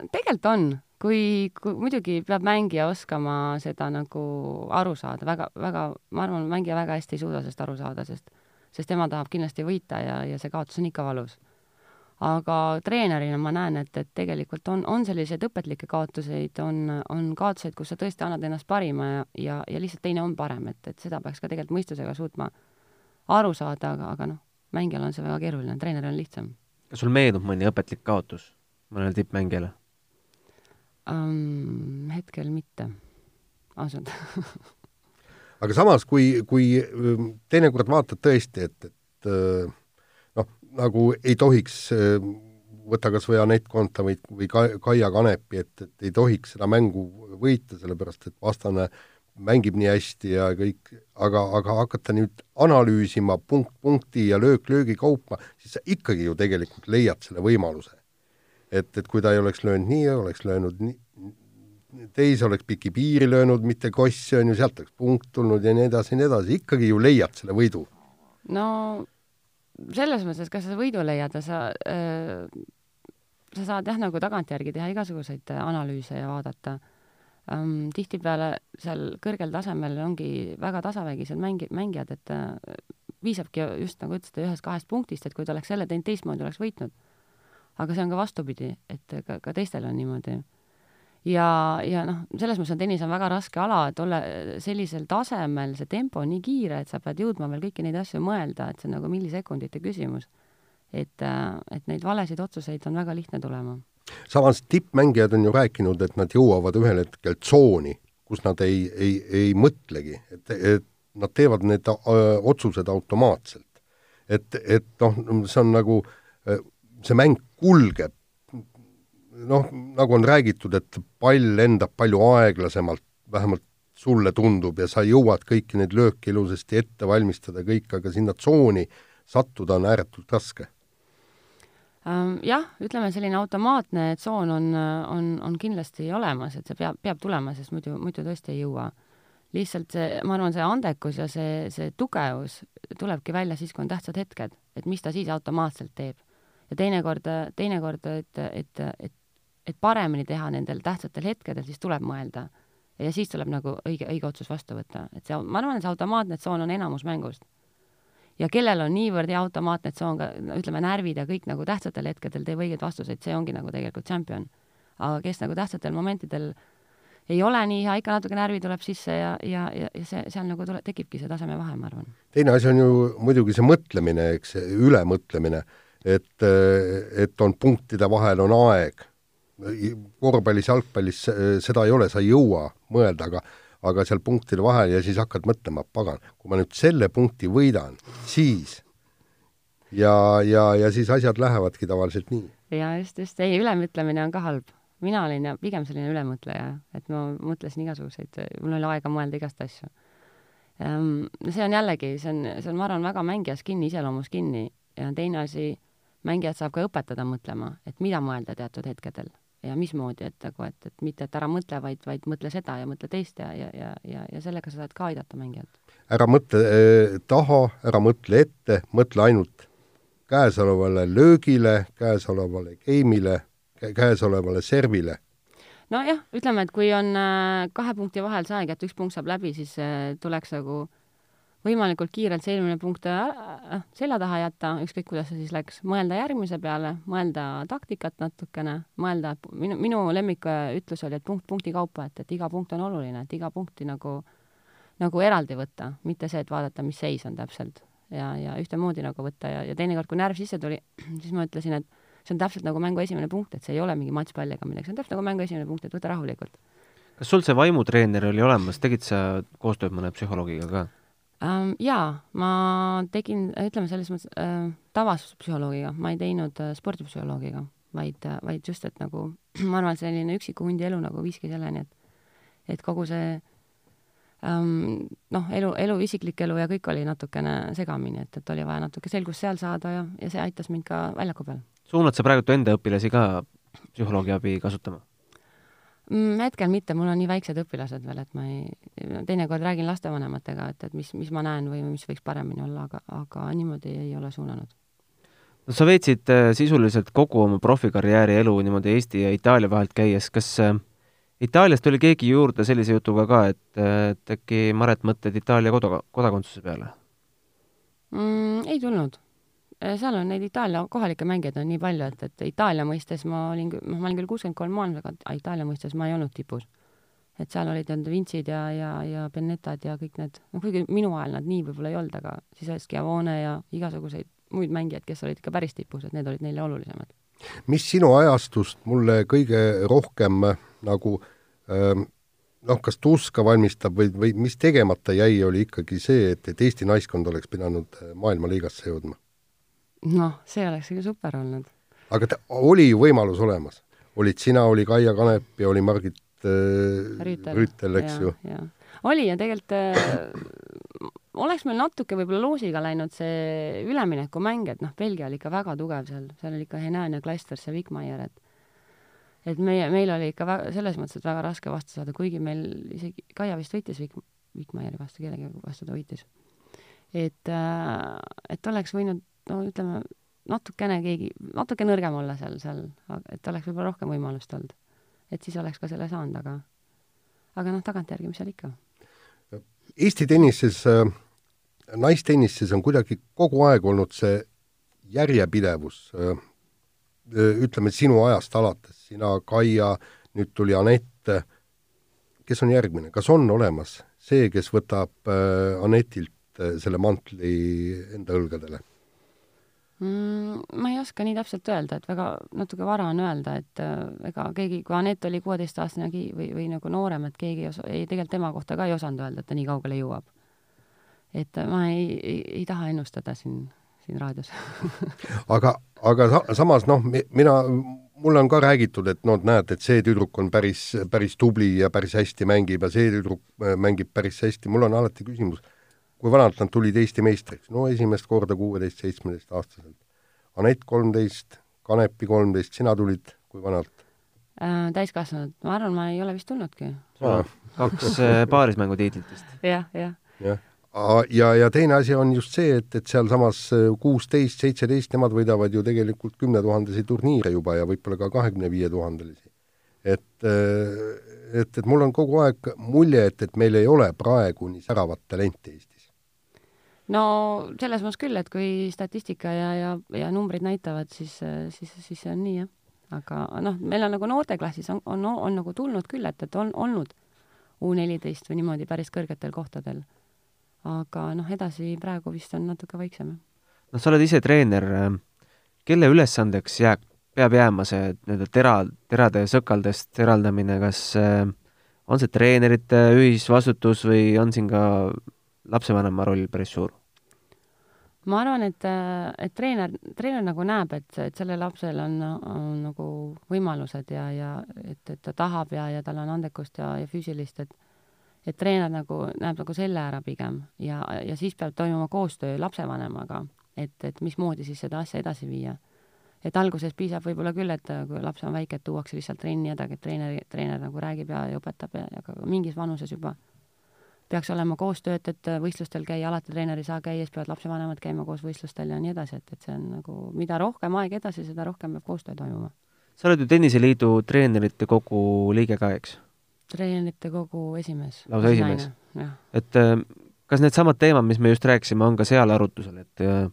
tegelikult on, kui, kui muidugi peab mängija oskama seda nagu aru saada, väga, väga, ma arvan, mängija väga hästi ei suuda sellest aru saada, sest, sest tema tahab kindlasti võita ja, ja see kaotus on ikka valus. Aga treenerina ma näen, et, et tegelikult on, on selliseid õpetlikke kaotuseid, on, on kaotuseid, kus sa tõesti annad ennast parima ja, ja, ja lihtsalt teine on parem, et, et seda peaks ka tegelikult mõistusega suutma aru saada, aga, aga noh, mängijal on see väga keeruline, treeneril on lihtsam. kas sul meenub mõni õpetlik kaotus mõnele tippmängijale um,? Hetkel mitte, ausalt aga samas, kui, kui teinekord vaatad tõesti, et, et äh, nagu ei tohiks äh, võtta kas või Anett Konta või, või Kaia Kanepi, et, et ei tohiks seda mängu võita, sellepärast et vastane mängib nii hästi ja kõik, aga, aga hakata nüüd analüüsima punkt punkti ja löök löögi kaupa, siis sa ikkagi ju tegelikult leiad selle võimaluse. et, et kui ta ei oleks löönud nii, oleks löönud nii, teise oleks piki piiri löönud, mitte kossi, on ju, sealt oleks punkt tulnud ja nii edasi ja nii edasi, ikkagi ju leiad selle võidu. no selles mõttes, kas sa võidu leiad, sa äh, sa saad jah, nagu tagantjärgi teha igasuguseid analüüse ja vaadata ähm,. tihtipeale seal kõrgel tasemel ongi väga tasavägised mängi-, mängijad, et äh, piisabki just nagu ütlesite, ühest-kahest punktist, et kui ta oleks selle teinud teistmoodi, oleks võitnud. aga see on ka vastupidi, et ka, ka teistel on niimoodi ja, ja noh, selles mõttes on tennis on väga raske ala, et olla sellisel tasemel, see tempo on nii kiire, et sa pead jõudma veel kõiki neid asju mõelda, et see on nagu millisekundite küsimus. et, et neid valesid otsuseid on väga lihtne tulema. samas tippmängijad on ju rääkinud, et nad jõuavad ühel hetkel tsooni, kus nad ei, ei, ei mõtlegi, et, et nad teevad need öö, otsused automaatselt. et, et noh, see on nagu, see mäng kulgeb noh, nagu on räägitud, et pall lendab palju aeglasemalt, vähemalt sulle tundub, ja sa jõuad kõiki neid lööke ilusasti ette valmistada kõik, aga sinna tsooni sattuda on ääretult raske. Ähm, jah, ütleme selline automaatne tsoon on, on, on kindlasti olemas, et see peab, peab tulema, sest muidu, muidu tõesti ei jõua. lihtsalt see, ma arvan, see andekus ja see, see tugevus tulebki välja siis, kui on tähtsad hetked, et mis ta siis automaatselt teeb. ja teinekord, teinekord, et, et, et et paremini teha nendel tähtsatel hetkedel, siis tuleb mõelda. ja siis tuleb nagu õige, õige otsus vastu võtta, et see, ma arvan, et see automaatne tsoon on enamus mängust. ja kellel on niivõrd hea automaatne tsoon ka, ütleme, närvid ja kõik nagu tähtsatel hetkedel teeb õigeid vastuseid, see ongi nagu tegelikult tšempion. aga kes nagu tähtsatel momentidel ei ole nii hea, ikka natuke närvi tuleb sisse ja, ja, ja, ja see, seal nagu tule, tekibki see tasemevahe, ma arvan. teine asi on ju muidugi see mõtlemine, eks, ülemõtlemine, et, et on punktide vahel on aeg korvpallis, jalgpallis seda ei ole, sa ei jõua mõelda, aga aga seal punktide vahel ja siis hakkad mõtlema, pagan, kui ma nüüd selle punkti võidan, siis ja, ja, ja siis asjad lähevadki tavaliselt nii. ja just, just, ei, ülemõtlemine on ka halb. mina olin pigem selline ülemõtleja, et ma mõtlesin igasuguseid, mul oli aega mõelda igast asju. Ehm, see on jällegi, see on, see on, ma arvan, väga mängijas kinni, iseloomus kinni ja teine asi, mängijat saab ka õpetada mõtlema, et mida mõelda teatud hetkedel ja mismoodi, et nagu, et, et mitte, et ära mõtle, vaid, vaid mõtle seda ja mõtle teist ja, ja, ja, ja, ja sellega sa saad ka aidata mängijat. ära mõtle eh, taha, ära mõtle ette, mõtle ainult käesolevale löögile, käesolevale game'ile, käesolevale servile. nojah, ütleme, et kui on äh, kahe punkti vahel see aeg, et üks punkt saab läbi, siis äh, tuleks nagu äh, võimalikult kiirelt see eelmine punkt äh, selja taha jätta, ükskõik kuidas see siis läks, mõelda järgmise peale, mõelda taktikat natukene, mõelda, minu, minu lemmikütlus oli, et punkt punkti kaupa, et, et iga punkt on oluline, et iga punkti nagu, nagu eraldi võtta, mitte see, et vaadata, mis seis on täpselt. ja, ja ühtemoodi nagu võtta ja, ja teinekord, kui närv sisse tuli, siis ma ütlesin, et see on täpselt nagu mängu esimene punkt, et see ei ole mingi matšpall ega midagi, see on täpselt nagu mängu esimene punkt, et võta rahulikult. kas sul see vaimutreener oli olemas, tegid sa koostööd mõne psühholoogiga ka? Ähm,? Jaa, ma tegin, ütleme selles mõttes äh, tavapsühholoogiga, ma ei teinud äh, spordipsühholoogiga. vaid, vaid just, et nagu ma arvan, selline üksiku hundi elu nagu viiski selleni, et et kogu see ähm, noh, elu, elu, isiklik elu ja kõik oli natukene segamini, et, et oli vaja natuke selgust seal saada ja, ja see aitas mind ka väljaku peal. suunad sa praegu enda õpilasi ka psühholoogi abi kasutama? Mm,? Hetkel mitte, mul on nii väiksed õpilased veel, et ma ei, teinekord räägin lastevanematega, et, et mis, mis ma näen või mis võiks paremini olla, aga, aga niimoodi ei ole suunanud. no sa veetsid äh, sisuliselt kogu oma profikarjääri elu niimoodi Eesti ja Itaalia vahelt käies, kas äh, Itaaliast tuli keegi juurde sellise jutuga ka, et, et äkki Maret mõtled Itaalia kodu, kodakondsuse peale mm,? ei tulnud Äh, seal on neid Itaalia kohalikke mängijaid on nii palju, et, et Itaalia mõistes ma olin, noh, ma olin küll kuuskümmend kolm maailmas, aga Itaalia mõistes ma ei olnud tipus. et seal olid need Vincid ja, ja, ja Benetad ja kõik need, noh, kuigi minu ajal nad nii võib-olla ei olnud, aga siis oli Schiavone ja igasuguseid muid mängijaid, kes olid ikka päris tipus, et need olid neile olulisemad. mis sinu ajastust mulle kõige rohkem äh, nagu ähm, noh, kas tuska valmistab või, või mis tegemata jäi, oli ikkagi see, et, et Eesti naiskond oleks pidanud äh, maailmaliigasse jõudma noh, see oleks ikka super olnud. aga ta, oli ju võimalus olemas. olid sina, oli Kaia Kanep ja oli Margit äh, Rüütel, Rüütel, eks ja, ju. oli ja tegelikult äh, oleks meil natuke võib-olla loosiga läinud see üleminekumäng, et noh, Belgia oli ikka väga tugev seal, seal oli ikka Henan ja Kleisters ja Wigmeier, et et meie, meil oli ikka väga, selles mõttes, et väga raske vastu saada, kuigi meil isegi Kaia vist võitis Wig-, Wigmeieri vastu, kellegi vastu ta võitis. et, äh, et oleks võinud no ütleme, natukene keegi, natuke nõrgem olla seal, seal, et oleks võib-olla rohkem võimalust olnud. et siis oleks ka selle saanud, aga aga noh, tagantjärgi, mis seal ikka. Eesti tennises äh,, naistennises on kuidagi kogu aeg olnud see järjepidevus äh,, ütleme sinu ajast alates, sina, Kaia, nüüd tuli Anett, kes on järgmine, kas on olemas see, kes võtab äh, Anetilt äh, selle mantli enda õlgadele? Mm,? Ma ei oska nii täpselt öelda, et väga natuke vara on öelda, et äh, ega keegi, kui Anett oli kuueteistaastane või, või nagu noorem, et keegi ei osa-, ei, tegelikult tema kohta ka ei osanud öelda, et ta nii kaugele jõuab. et äh, ma ei, ei, ei taha ennustada siin, siin raadios aga, aga sa, samas noh, mina, mulle on ka räägitud, et noh, näed, et see tüdruk on päris, päris tubli ja päris hästi mängib ja see tüdruk äh, mängib päris hästi, mul on alati küsimus kui vanalt nad tulid Eesti meistriks? no esimest korda kuueteist-seitsmeteistaastaselt. Anett kolmteist, Kanepi kolmteist, sina tulid kui vanalt äh,? täiskasvanud, ma arvan, ma ei ole vist tulnudki. kaks äh, paarismängu tiitlit vist ja,. jah, jah. jah, ja, ja teine asi on just see, et, et sealsamas äh, kuusteist, seitseteist, nemad võidavad ju tegelikult kümnetuhandesi turniire juba ja võib-olla ka kahekümne viie tuhandelisi. et, äh, et, et mul on kogu aeg mulje, et, et meil ei ole praegu nii säravat talenti Eestis no selles mõttes küll, et kui statistika ja, ja, ja numbrid näitavad, siis, siis, siis see on nii, jah. aga noh, meil on nagu noorteklassis on, on, on, on nagu tulnud küll, et, et on olnud U neliteist või niimoodi päris kõrgetel kohtadel. aga noh, edasi praegu vist on natuke vaiksem. noh, sa oled ise treener, kelle ülesandeks jääb, peab jääma see nii-öelda tera, terade sõkaldest eraldamine, kas äh, on see treenerite ühisvastutus või on siin ka lapsevanema roll päris suur? ma arvan, et, et treener, treener nagu näeb, et, et sellel lapsel on, on nagu võimalused ja, ja et, et ta tahab ja, ja tal on andekust ja, ja füüsilist, et et treener nagu näeb nagu selle ära pigem ja, ja siis peab toimuma koostöö lapsevanemaga, et, et mismoodi siis seda asja edasi viia. et alguses piisab võib-olla küll, et kui laps on väike, et tuuakse lihtsalt trenni ja ta, treener, treener nagu räägib ja, ja õpetab ja, ja ka mingis vanuses juba peaks olema koostööd, et võistlustel käia, alati treener ei saa käia, siis peavad lapsevanemad käima koos võistlustel ja nii edasi, et, et see on nagu, mida rohkem aeg edasi, seda rohkem peab koostöö toimuma. sa oled ju Tenniseliidu treenerite kogu liige ka, eks? treenerite kogu esimees. lausa esimees? et äh, kas needsamad teemad, mis me just rääkisime, on ka seal arutusel, et äh,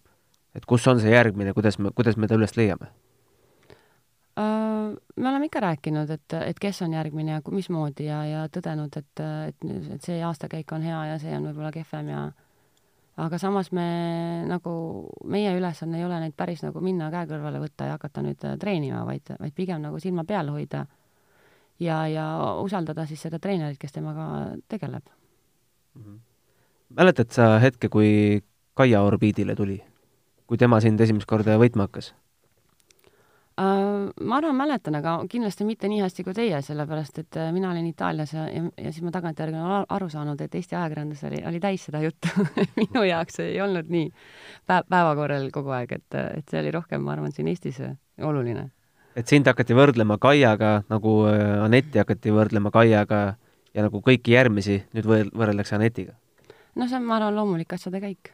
et kus on see järgmine, kuidas me, kuidas me ta üles leiame? Äh, me oleme ikka rääkinud, et, et kes on järgmine ja mismoodi ja, ja tõdenud, et, et, et see aastakäik on hea ja see on võib-olla kehvem ja aga samas me nagu, meie ülesanne ei ole neid päris nagu minna käe kõrvale võtta ja hakata nüüd äh, treenima, vaid, vaid pigem nagu silma peal hoida ja, ja usaldada siis seda treenerit, kes temaga tegeleb mm. -hmm. mäletad sa hetke, kui Kaia orbiidile tuli? kui tema sind esimest korda võitma hakkas? Uh, ma arvan, mäletan, aga kindlasti mitte nii hästi kui teie, sellepärast et äh, mina olin Itaalias ja, ja, ja siis ma tagantjärgi olen aru saanud, et Eesti ajakirjandus oli, oli täis seda juttu minu jaoks ei olnud nii päev, päevakorral kogu aeg, et, et see oli rohkem, ma arvan, siin Eestis oluline. et sind hakati võrdlema Kaiaga, nagu Anetti hakati võrdlema Kaiaga ja nagu kõiki järgmisi nüüd võrreldakse Anetiga? no see on, ma arvan, loomulik asjade käik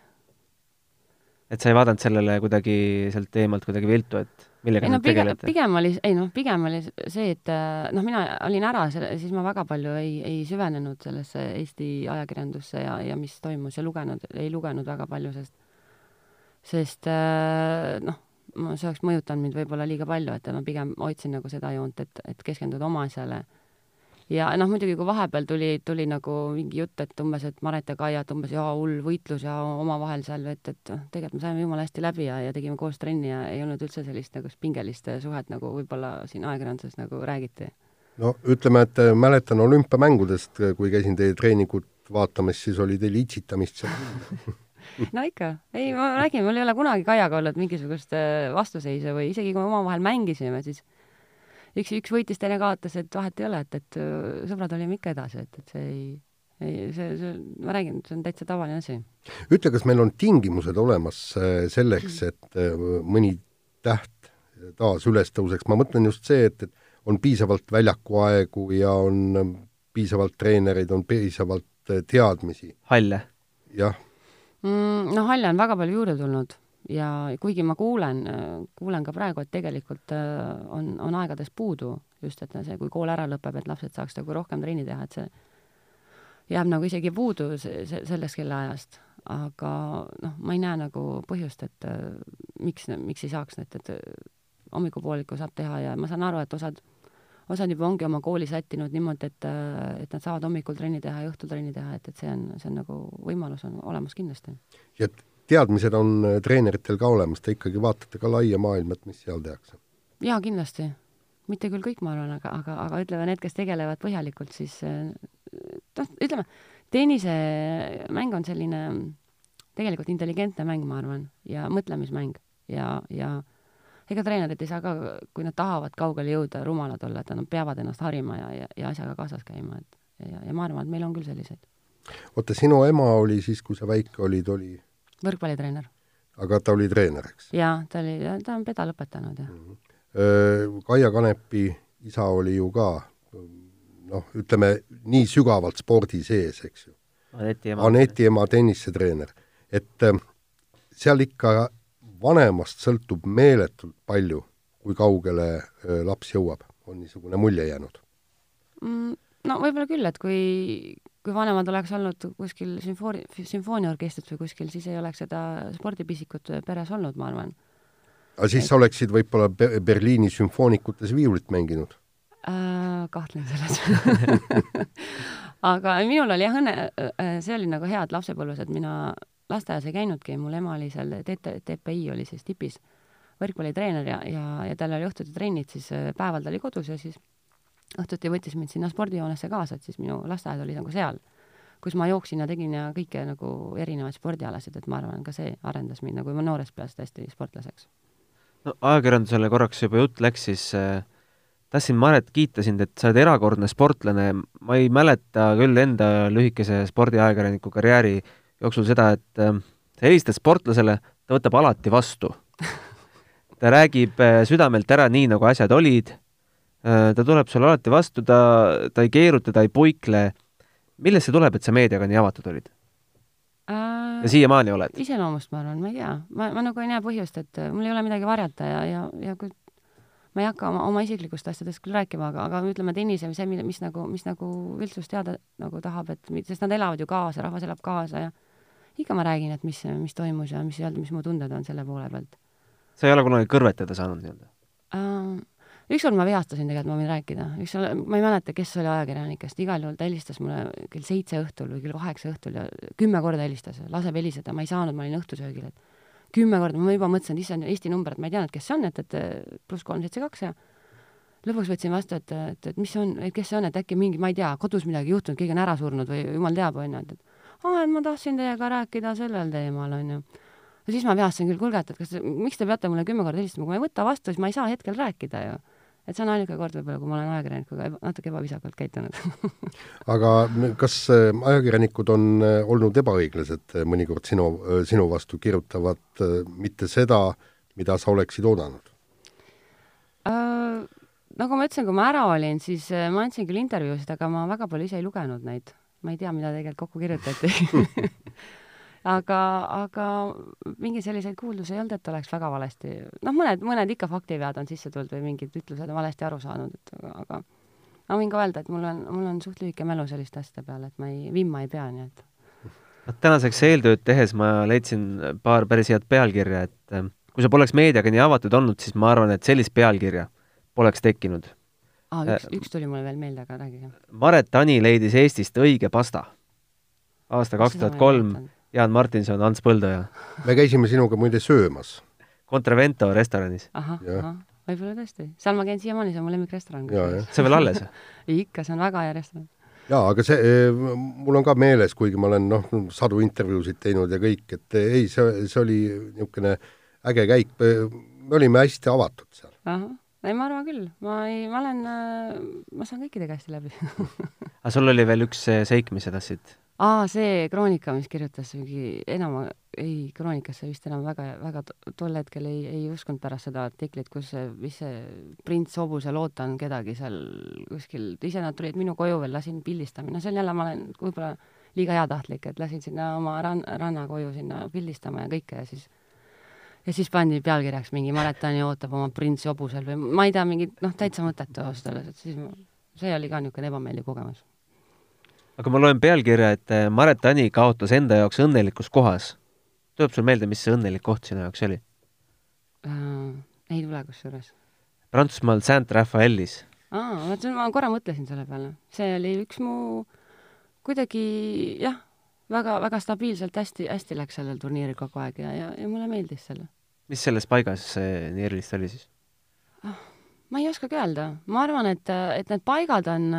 et sa ei vaadanud sellele kuidagi sealt eemalt kuidagi viltu, et millega ei, no, nad tegelevad? pigem oli, ei noh, pigem oli see, et äh, noh, mina olin ära, siis ma väga palju ei, ei süvenenud sellesse Eesti ajakirjandusse ja, ja mis toimus ja lugenud, ei lugenud väga palju, sest sest äh, noh, see oleks mõjutanud mind võib-olla liiga palju, et ma pigem hoidsin nagu seda joont, et, et keskenduda oma asjale ja noh, muidugi kui vahepeal tuli, tuli nagu mingi jutt, et umbes, et Maret ja Kaia, et umbes jaa, hull võitlus ja omavahel seal, et, et noh, tegelikult me saime jumala hästi läbi ja, ja tegime koos trenni ja ei olnud üldse sellist nagu pingelist suhet, nagu võib-olla siin ajakirjanduses nagu räägiti. no ütleme, et äh, mäletan olümpiamängudest, äh, kui käisin teie treeningut vaatamas, siis oli teil itsitamist seal no ikka, ei, ma räägin, mul ei ole kunagi Kaiaga olnud mingisugust äh, vastuseisu või isegi kui me omavahel mängisime, siis üks, üks võitis, teine kaotas, et vahet ei ole, et, et äh, sõbrad olime ikka edasi, et, et see ei, ei, see, see, ma räägin, see on täitsa tavaline asi. ütle, kas meil on tingimused olemas äh, selleks, et äh, mõni täht taas üles tõuseks, ma mõtlen just see, et, et on piisavalt väljakuaegu ja on piisavalt treenereid, on piisavalt teadmisi. halle? jah mm,. no halle on väga palju juurde tulnud ja kuigi ma kuulen, kuulen ka praegu, et tegelikult äh, on, on aegadest puudu just, et see, kui kool ära lõpeb, et lapsed saaks nagu rohkem trenni teha, et see jääb nagu isegi puudu see, see, sellest kellaajast. aga noh, ma ei näe nagu põhjust, et äh, miks, miks ei saaks, et, et hommikupooliku saab teha ja ma saan aru, et osad, osad juba ongi oma kooli sättinud niimoodi, et, äh, et nad saavad hommikul trenni teha ja õhtul trenni teha, et, et see on, see on nagu võimalus on olemas kindlasti. ja teadmised on äh, treeneritel ka olemas, te ikkagi vaatate ka laia maailma, et mis seal tehakse? jaa, kindlasti. mitte küll kõik, ma arvan, aga, aga, aga ütleme, need, kes tegelevad põhjalikult, siis äh, noh, ütleme, tennisemäng on selline tegelikult intelligentne mäng, ma arvan, ja mõtlemismäng ja, ja ega treenerid ei saa ka, kui nad tahavad kaugele jõuda, rumalad olla, et nad peavad ennast harima ja, ja, ja asjaga kaasas käima, et ja, ja ma arvan, et meil on küll selliseid. oota, sinu ema oli siis, kui sa väike olid, oli võrkpallitreener. aga ta oli treener, eks? jaa, ta oli, ta on peda lõpetanud, jah mm. -hmm. Kaia Kanepi isa oli ju ka noh, ütleme nii sügavalt spordi sees, eks ju. Aneti ema. Aneti ema tennisetreener. et seal ikka vanemast sõltub meeletult palju, kui kaugele laps jõuab, on niisugune mulje jäänud mm,? No võib-olla küll, et kui, kui vanemad oleks olnud kuskil sümfooni, sümfooniaorkestris või kuskil, siis ei oleks seda spordipisikut peres olnud, ma arvan. aga siis sa oleksid võib-olla Berliini sümfoonikutes viiulit mänginud äh,? kahtlen selles aga minul oli jah õnne, äh, see oli nagu hea, et lapsepõlves, et mina lasteaias ei käinudki, mul ema oli seal TT, TPI oli siis tipis võrkpallitreener ja, ja, ja tal oli õhtuti trennid, siis äh, päeval ta oli kodus ja siis õhtuti võttis mind sinna spordihoonesse kaasa, et siis minu lasteaed oli nagu seal, kus ma jooksin ja tegin ja kõike nagu erinevaid spordialasid, et ma arvan, ka see arendas mind nagu noorest peast hästi sportlaseks. no ajakirjandusele korraks juba jutt läks, siis äh, tahtsin, Maret, kiita sind, et sa oled erakordne sportlane, ma ei mäleta küll enda lühikese spordiajakirjaniku karjääri jooksul seda, et äh, sa helistad sportlasele, ta võtab alati vastu ta räägib äh, südamelt ära nii, nagu asjad olid ta tuleb sulle alati vastu, ta, ta ei keeruta, ta ei puikle. millest see tuleb, et sa meediaga nii avatud olid äh,? ja siiamaani oled? iseloomust, ma arvan, ma ei tea. ma, ma nagu ei näe põhjust, et mul ei ole midagi varjata ja, ja, ja kui ma ei hakka oma, oma isiklikust asjadest küll rääkima, aga, aga ütleme, tennise või see, mis, nagu, mis nagu üldsus teada nagu tahab, et sest nad elavad ju kaasa, rahvas elab kaasa ja ikka ma räägin, et mis, mis toimus ja mis mis mu tunded on selle poole pealt. sa ei ole kunagi kõrvetada saanud nii-öelda uh,? Ükskord ma vihastasin tegelikult, ma võin rääkida, üks, ma ei mäleta, kes oli ajakirjanikest, igal juhul ta helistas mulle kell seitse õhtul või kell kaheksa õhtul ja kümme korda helistas, laseb heliseda, ma ei saanud, ma olin õhtusöögil, et kümme korda, ma juba mõtlesin, et issand, Eesti number, et ma ei teadnud, kes see on, et, et pluss kolm, seitse, kaks ja lõpuks võtsin vastu, et, et, et mis see on, et kes see on, et äkki mingi, ma ei tea, kodus midagi juhtunud, keegi on ära surnud või jumal teab, onju, et, et aa, et ma tahtsin teiega rääkida sellel teemal, onju no siis ma vihastasin küll, kuulge, et, et kas, miks te peate mulle kümme korda helistama, kui ma ei võta vastu, siis ma ei saa hetkel rääkida ju. Et see on ainuke kord võib-olla, kui ma olen ajakirjanikuga eba, natuke ebaviisakalt käitunud aga kas äh, ajakirjanikud on äh, olnud ebaõiglased äh, mõnikord sinu, sinu vastu, kirjutavad mitte seda, mida sa oleksid oodanud uh,? nagu ma ütlesin, kui ma ära olin, siis ma andsin küll intervjuusid, aga ma väga palju ise ei lugenud neid. ma ei tea, mida tegelikult kokku kirjutati aga, aga mingeid selliseid kuuldusi ei olnud, et oleks väga valesti, noh, mõned, mõned ikka faktivead on sisse tulnud või mingid ütlused on valesti aru saanud, et aga, aga ma võin ka öelda, et mul on, mul on suht lühike mälu selliste asjade peale, et ma ei, vimma ei pea, nii et tänaseks eeltööd tehes ma leidsin paar päris head pealkirja, et äh, kui sa poleks meediaga nii avatud olnud, siis ma arvan, et sellist pealkirja poleks tekkinud. aa, üks, üks tuli mulle veel meelde, aga rääkige. Maret Tani leidis Eestist õige pasta. aasta kaks tuhat kolm Jaan Martinson, Ants Põldoja. me käisime sinuga muide söömas. Contravento restoranis. ahah, ahah, võib-olla tõesti. seal ma käin siiamaani, see on mu lemmikrestoran. see on veel alles või? ikka, see on väga hea restoran. jaa, aga see, eh, mul on ka meeles, kuigi ma olen noh, sadu intervjuusid teinud ja kõik, et eh, ei, see, see oli niisugune äge käik, me olime hästi avatud seal. ahah ei, ma arvan küll, ma ei, ma olen, ma saan kõikidega hästi läbi aga sul oli veel üks seik, mis sa tahtsid aa, see Kroonika, mis kirjutas mingi enam, ei, Kroonikasse vist enam väga, väga tol hetkel ei, ei uskunud pärast seda artiklit, kus see, mis see prints hobuse loota on kedagi seal kuskil, ise nad tulid minu koju veel, lasin pildistama, no see on jälle, ma olen võib-olla liiga heatahtlik, et lasin sinna oma ran-, rannakoju sinna pildistama ja kõike ja siis ja siis pandi pealkirjaks mingi Maretani ootab oma printsi hobusel või ma ei tea, mingi noh, täitsa mõttetu ausalt öeldes, et siis ma, see oli ka niisugune ebameeldiv kogemus aga ma loen pealkirja, et eh, Maret Ani kaotas enda jaoks õnnelikus kohas. tuleb sul meelde, mis see õnnelik koht sinu jaoks oli uh,? ei tule kusjuures. Prantsusmaal Saint-Raphaelis. aa, vot ma korra mõtlesin selle peale. see oli üks mu kuidagi jah, väga, väga stabiilselt hästi, hästi läks sellel turniiril kogu aeg ja, ja, ja mulle meeldis selle. mis selles paigas nii erilist oli siis? Ma ei oskagi öelda, ma arvan, et, et need paigad on,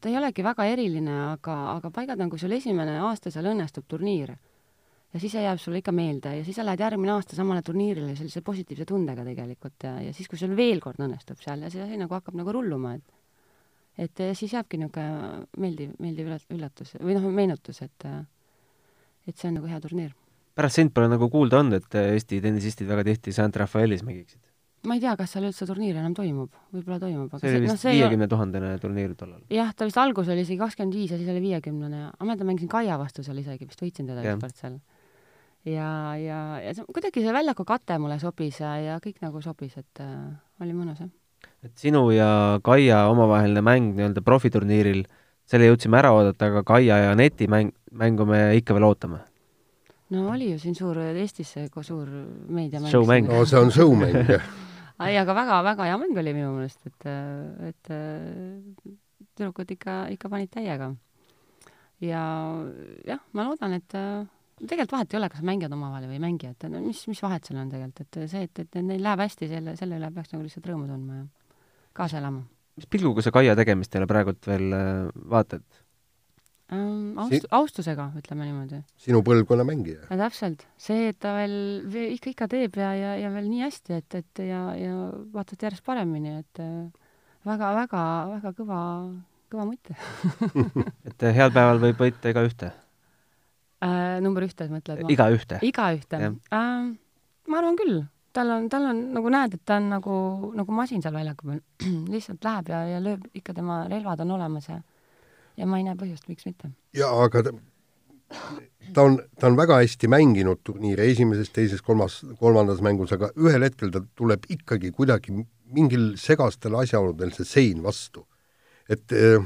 ta ei olegi väga eriline, aga, aga paigad on, kui sul esimene aasta seal õnnestub turniir ja siis see jääb sulle ikka meelde ja siis sa lähed järgmine aasta samale turniirile sellise positiivse tundega tegelikult ja, ja siis, kui sul veel kord õnnestub seal ja see asi nagu hakkab nagu rulluma, et et siis jääbki niisugune meeldiv, meeldiv üllatus või noh, meenutus, et et see on nagu hea turniir. pärast sind pole nagu kuulda olnud, et Eesti tennisistid väga tihti Saint Rafaelis mängiksid? Ma ei tea, kas seal üldse turniir enam toimub, võib-olla toimub. see oli vist viiekümne tuhandene turniir tollal. jah, ta vist algus oli isegi kakskümmend viis ja siis oli viiekümnene ja ma mäletan, mängisin Kaia vastu seal isegi, vist võitsin teda ükskord seal. ja, ja, ja see, kuidagi see väljaku kate mulle sobis ja, ja kõik nagu sobis, et äh, oli mõnus, jah. et sinu ja Kaia omavaheline mäng nii-öelda profiturniiril, selle jõudsime ära oodata, aga Kaia ja Aneti mäng, mängu me ikka veel ootame no oli ju siin suur, Eestis see suur meediamäng. No see on showmäng, jah ei, aga väga-väga hea mäng oli minu meelest, et, et tüdrukud ikka, ikka panid täiega. ja jah, ma loodan, et tegelikult vahet ei ole, kas mängijad omavahel või ei mängi, et mis, mis vahet seal on tegelikult, et see, et, et neil läheb hästi, selle, selle üle peaks nagu lihtsalt rõõmu tundma ja kaasa elama. mis pilguga sa Kaia tegemist jälle praegult veel vaatad? Ähm, aust-, austusega, ütleme niimoodi. sinu põlvkonna mängija. täpselt, see, et ta veel, ikka, ikka teeb ja, ja, ja veel nii hästi, et, et ja, ja vaatad järjest paremini, et äh, kõva, kõva mutt et äh, heal päeval võib võita igaühte äh,? number ühte mõtled? igaühte. igaühte äh,? ma arvan küll tal on, tal on nagu näed, et ta on nagu, nagu masin seal väljaku peal lihtsalt läheb ja, ja lööb, ikka tema relvad on olemas ja ja ma ei näe põhjust, miks mitte. jaa, aga ta, ta on, ta on väga hästi mänginud turniire esimeses, teises, kolmas, kolmandas mängus, aga ühel hetkel ta tuleb ikkagi kuidagi mingil segastel asjaoludel see sein vastu. et äh,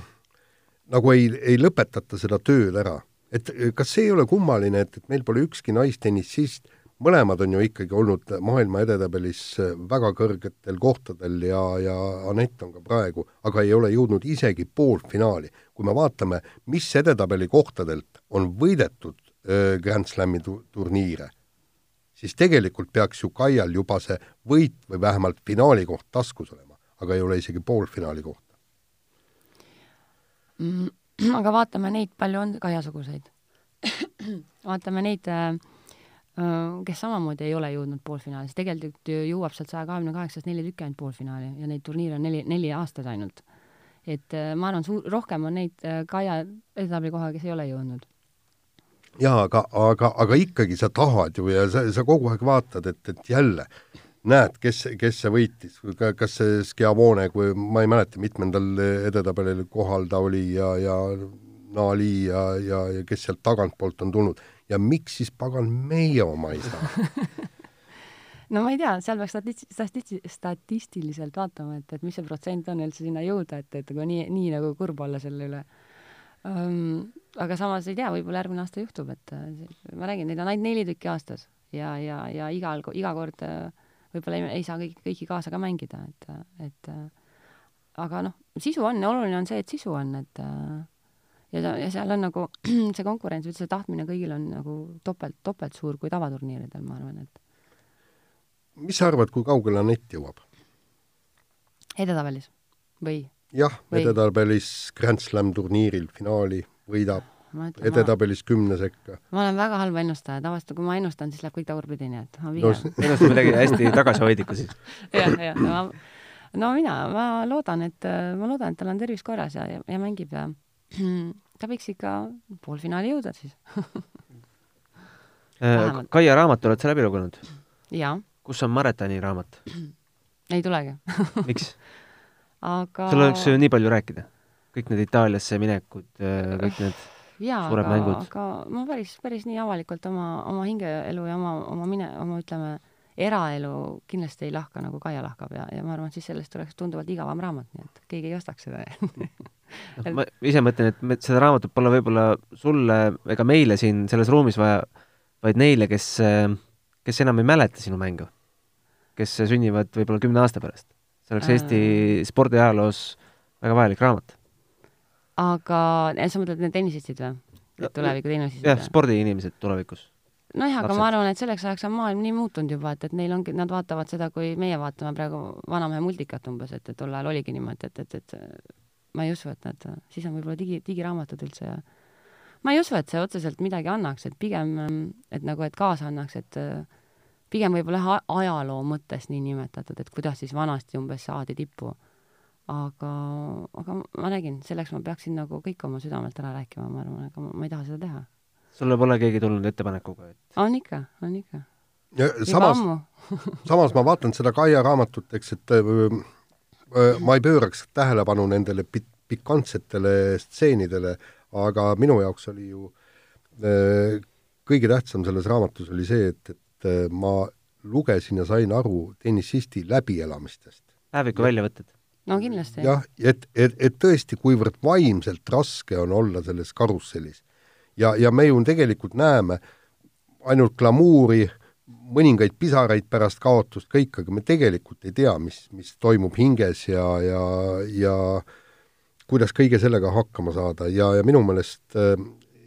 nagu ei, ei lõpetata seda tööd ära. et eh, kas see ei ole kummaline, et, et meil pole ükski naistennisist mõlemad on ju ikkagi olnud maailma edetabelis väga kõrgetel kohtadel ja, ja Anett on ka praegu, aga ei ole jõudnud isegi poolfinaali. kui me vaatame, mis edetabeli kohtadelt on võidetud äh, Grand Slami tu-, turniire, siis tegelikult peaks ju Kaial juba see võit või vähemalt finaali koht taskus olema, aga ei ole isegi poolfinaali kohta mm,. aga vaatame neid, palju on Kaia-suguseid vaatame neid äh, kes samamoodi ei ole jõudnud poolfinaali, siis tegelikult ju jõuab sealt saja kahekümne kaheksast neli tükki ainult poolfinaali ja neid turniire on neli, neli aastas ainult. et ma arvan, suur, rohkem on neid Kaia edetabeli koha, kes ei ole jõudnud. Jaa, aga, aga, aga ikkagi sa tahad ju ja sa, sa kogu aeg vaatad, et, et jälle näed, kes, kes see võitis, kas see Schiavone, kui ma ei mäleta, mitmendal edetabelil kohal ta oli ja, ja Nali ja, ja, ja kes sealt tagantpoolt on tulnud ja miks siis pagan meie oma ei saa? No ma ei tea, seal peaks statisti-, statisti-, statistiliselt vaatama, et, et mis see protsent on üldse sinna jõuda, et, et kui nii, nii nagu kurb olla selle üle. Um, aga samas ei tea, võib-olla järgmine aasta juhtub, et äh, ma räägin, neid on ainult neli tükki aastas ja, ja, ja igal, iga kord äh, võib-olla ei, ei saa kõiki, kõiki kaasa ka mängida, et, et äh, aga noh, sisu on, oluline on see, et sisu on, et ja, ja seal on nagu see konkurents või see tahtmine kõigil on nagu topelt, topelt suur kui tavaturniiridel, ma arvan, et mis sa arvad, kui kaugele Anett jõuab? edetabelis või? jah, edetabelis Grand Slam turniiril finaali võidab edetabelis kümne sekka. ma olen väga halb ennustaja, tavaliselt kui ma ennustan, siis läheb kõik tagurpidi, nii et ma pigem no, ennustab midagi hästi tagasihoidlikku siis. jah, jah, no, no mina, ma loodan, et, ma loodan, et tal on tervis korras ja, ja, ja mängib ja ta võiks ikka poolfinaali jõuda siis äh, Kaia raamat oled sa läbi lugenud? jaa. kus on Maretani raamat? ei tulegi miks? aga sul oleks ju nii palju rääkida kõik need Itaaliasse minekud, äh, kõik need jaa, aga, aga ma päris, päris nii avalikult oma, oma hingeelu ja oma, oma mine, oma ütleme, eraelu kindlasti ei lahka, nagu Kaia lahkab ja, ja ma arvan, et siis sellest oleks tunduvalt igavam raamat, nii et keegi ei ostaks seda noh, ma ise mõtlen, et me, seda raamatut pole võib-olla sulle ega meile siin selles ruumis vaja, vaid neile, kes, kes enam ei mäleta sinu mängu. kes sünnivad võib-olla kümne aasta pärast. see oleks Eesti spordiajaloos väga vajalik raamat aga sa mõtled need tennisistid või? Tuleviku tennisistid? jah, spordiinimesed tulevikus. Nojah, aga ma arvan, et selleks ajaks on maailm nii muutunud juba, et, et neil ongi, nad vaatavad seda, kui meie vaatame praegu vanamehe multikat umbes, et, et tol ajal oligi niimoodi, et, et, et ma ei usu, et nad, siis on võib-olla digi, digiraamatud üldse ja ma ei usu, et see otseselt midagi annaks, et pigem, et nagu, et kaasa annaks, et pigem võib-olla ühe ajaloo mõttes niinimetatud, et kuidas siis vanasti umbes saadi tippu aga, aga ma nägin, selleks ma peaksin nagu kõik oma südamelt ära rääkima, ma arvan, aga ma, ma ei taha seda teha. Sulle pole keegi tulnud ettepanekuga, et on ikka, on ikka. samas, samas ma vaatan seda Kaia raamatut, eks, et öö, öö, ma ei pööraks tähelepanu nendele pik-, pikantsetele stseenidele, aga minu jaoks oli ju öö, kõige tähtsam selles raamatus oli see, et, et ma lugesin ja sain aru tennisisti läbielamistest. päeviku väljavõtted no kindlasti. jah, et, et, et tõesti, kuivõrd vaimselt raske on olla selles karussellis. Ja, ja me ju tegelikult näeme ainult glamuuri, mõningaid pisaraid pärast kaotust, kõik, aga me tegelikult ei tea, mis, mis toimub hinges ja, ja, ja kuidas kõige sellega hakkama saada ja, ja minu meelest äh,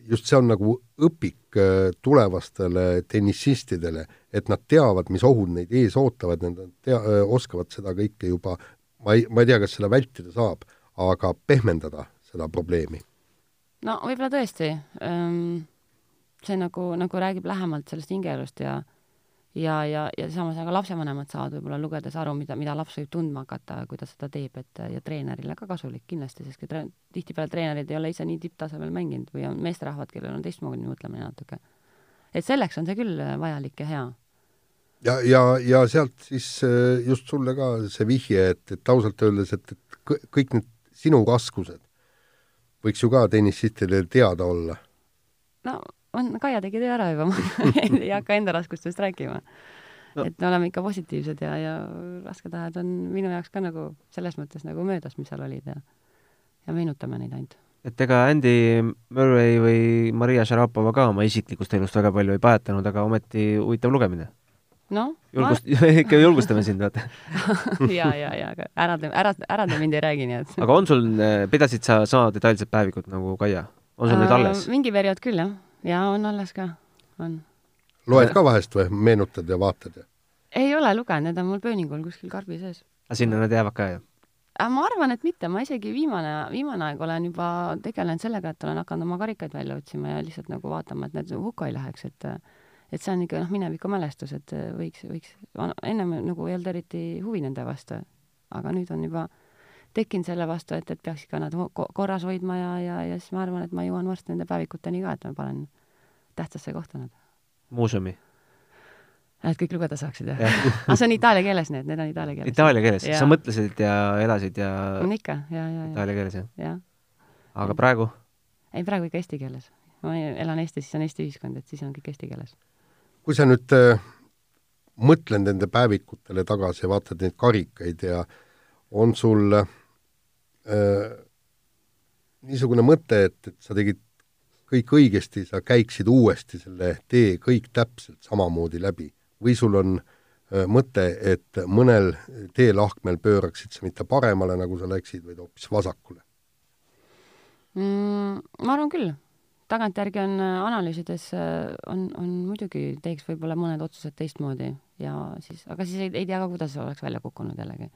just see on nagu õpik äh, tulevastele tennisistidele, et nad teavad, mis ohud neid ees ootavad, nad tea-, äh, oskavad seda kõike juba ma ei, ma ei tea, kas seda vältida saab, aga pehmendada seda probleemi? No võib-olla tõesti ähm,. see nagu, nagu räägib lähemalt sellest hingeelust ja ja, ja, ja samas aga lapsevanemad saavad võib-olla lugedes aru, mida, mida laps võib tundma hakata, kui ta seda teeb, et ja treenerile ka kasulik kindlasti, sest tre, tihtipeale treenerid ei ole ise nii tipptasemel mänginud või on meesterahvad, kellel on teistmoodi mõtlemine natuke. et selleks on see küll vajalik ja hea ja, ja, ja sealt siis äh, just sulle ka see vihje, et, et ausalt öeldes, et, et kõik need sinu raskused võiks ju ka tennisistidel teada olla. no on, Kaia tegi töö ära juba ma ei hakka enda raskustest rääkima no.. et me oleme ikka positiivsed ja, ja rasked ajad on minu jaoks ka nagu selles mõttes nagu möödas, mis seal olid ja ja meenutame neid ainult. et ega Andy Murray või Maria Šarapova ka oma isiklikust elust väga palju ei paetanud, aga ometi huvitav lugemine noh. julgust ma..., ikka julgustame sind, vaata ja, ja, ja, aga ära te, ära, ära te mind ei räägi, nii et. aga on sul, eh, pidasid sa sama detailset päevikut nagu Kaia? on sul uh, nüüd alles? mingi periood küll, jah. ja on alles ka, on. loed ka vahest või, meenutad ja vaatad ja? ei ole lugenud, need on mul pööningul kuskil karbi sees. aga sinna nad jäävad ka, jah? ma arvan, et mitte, ma isegi viimane, viimane aeg olen juba tegelenud sellega, et olen hakanud oma karikaid välja otsima ja lihtsalt nagu vaatama, et need hukka ei läheks, et et see on ikka noh, minevikumälestus, et äh, võiks, võiks, ennem nagu ei olnud eriti huvi nende vastu, aga nüüd on juba tekkinud selle vastu, et, et peaks ikka nad korras hoidma ja, ja, ja siis ma arvan, et ma jõuan varsti nende päevikuteni ka, et ma panen tähtsasse kohta nad. muuseumi? et kõik lugeda saaksid, jah ja. aga see on itaalia keeles, need, need on itaalia keeles. Itaalia keeles, sa mõtlesid ja elasid ja on ikka, ja, ja, ja. Itaalia keeles, jah ja.? aga praegu? ei, praegu ikka eesti keeles. ma elan Eestis, siis on Eesti ühiskond, et siis on kõik eesti keeles. Kui sa nüüd äh, mõtled nende päevikutele tagasi ja vaatad neid karikaid ja on sul äh, niisugune mõte, et, et sa tegid kõik õigesti, sa käiksid uuesti selle tee kõik täpselt samamoodi läbi või sul on äh, mõte, et mõnel teelahkmel pööraksid sa mitte paremale, nagu sa läksid, vaid hoopis vasakule mm,? Ma arvan küll. Tagantjärgi on äh, analüüsides, äh, on, on muidugi, teeks võib-olla mõned otsused teistmoodi ja siis, aga siis ei, ei tea ka, kuidas see oleks välja kukkunud jällegi.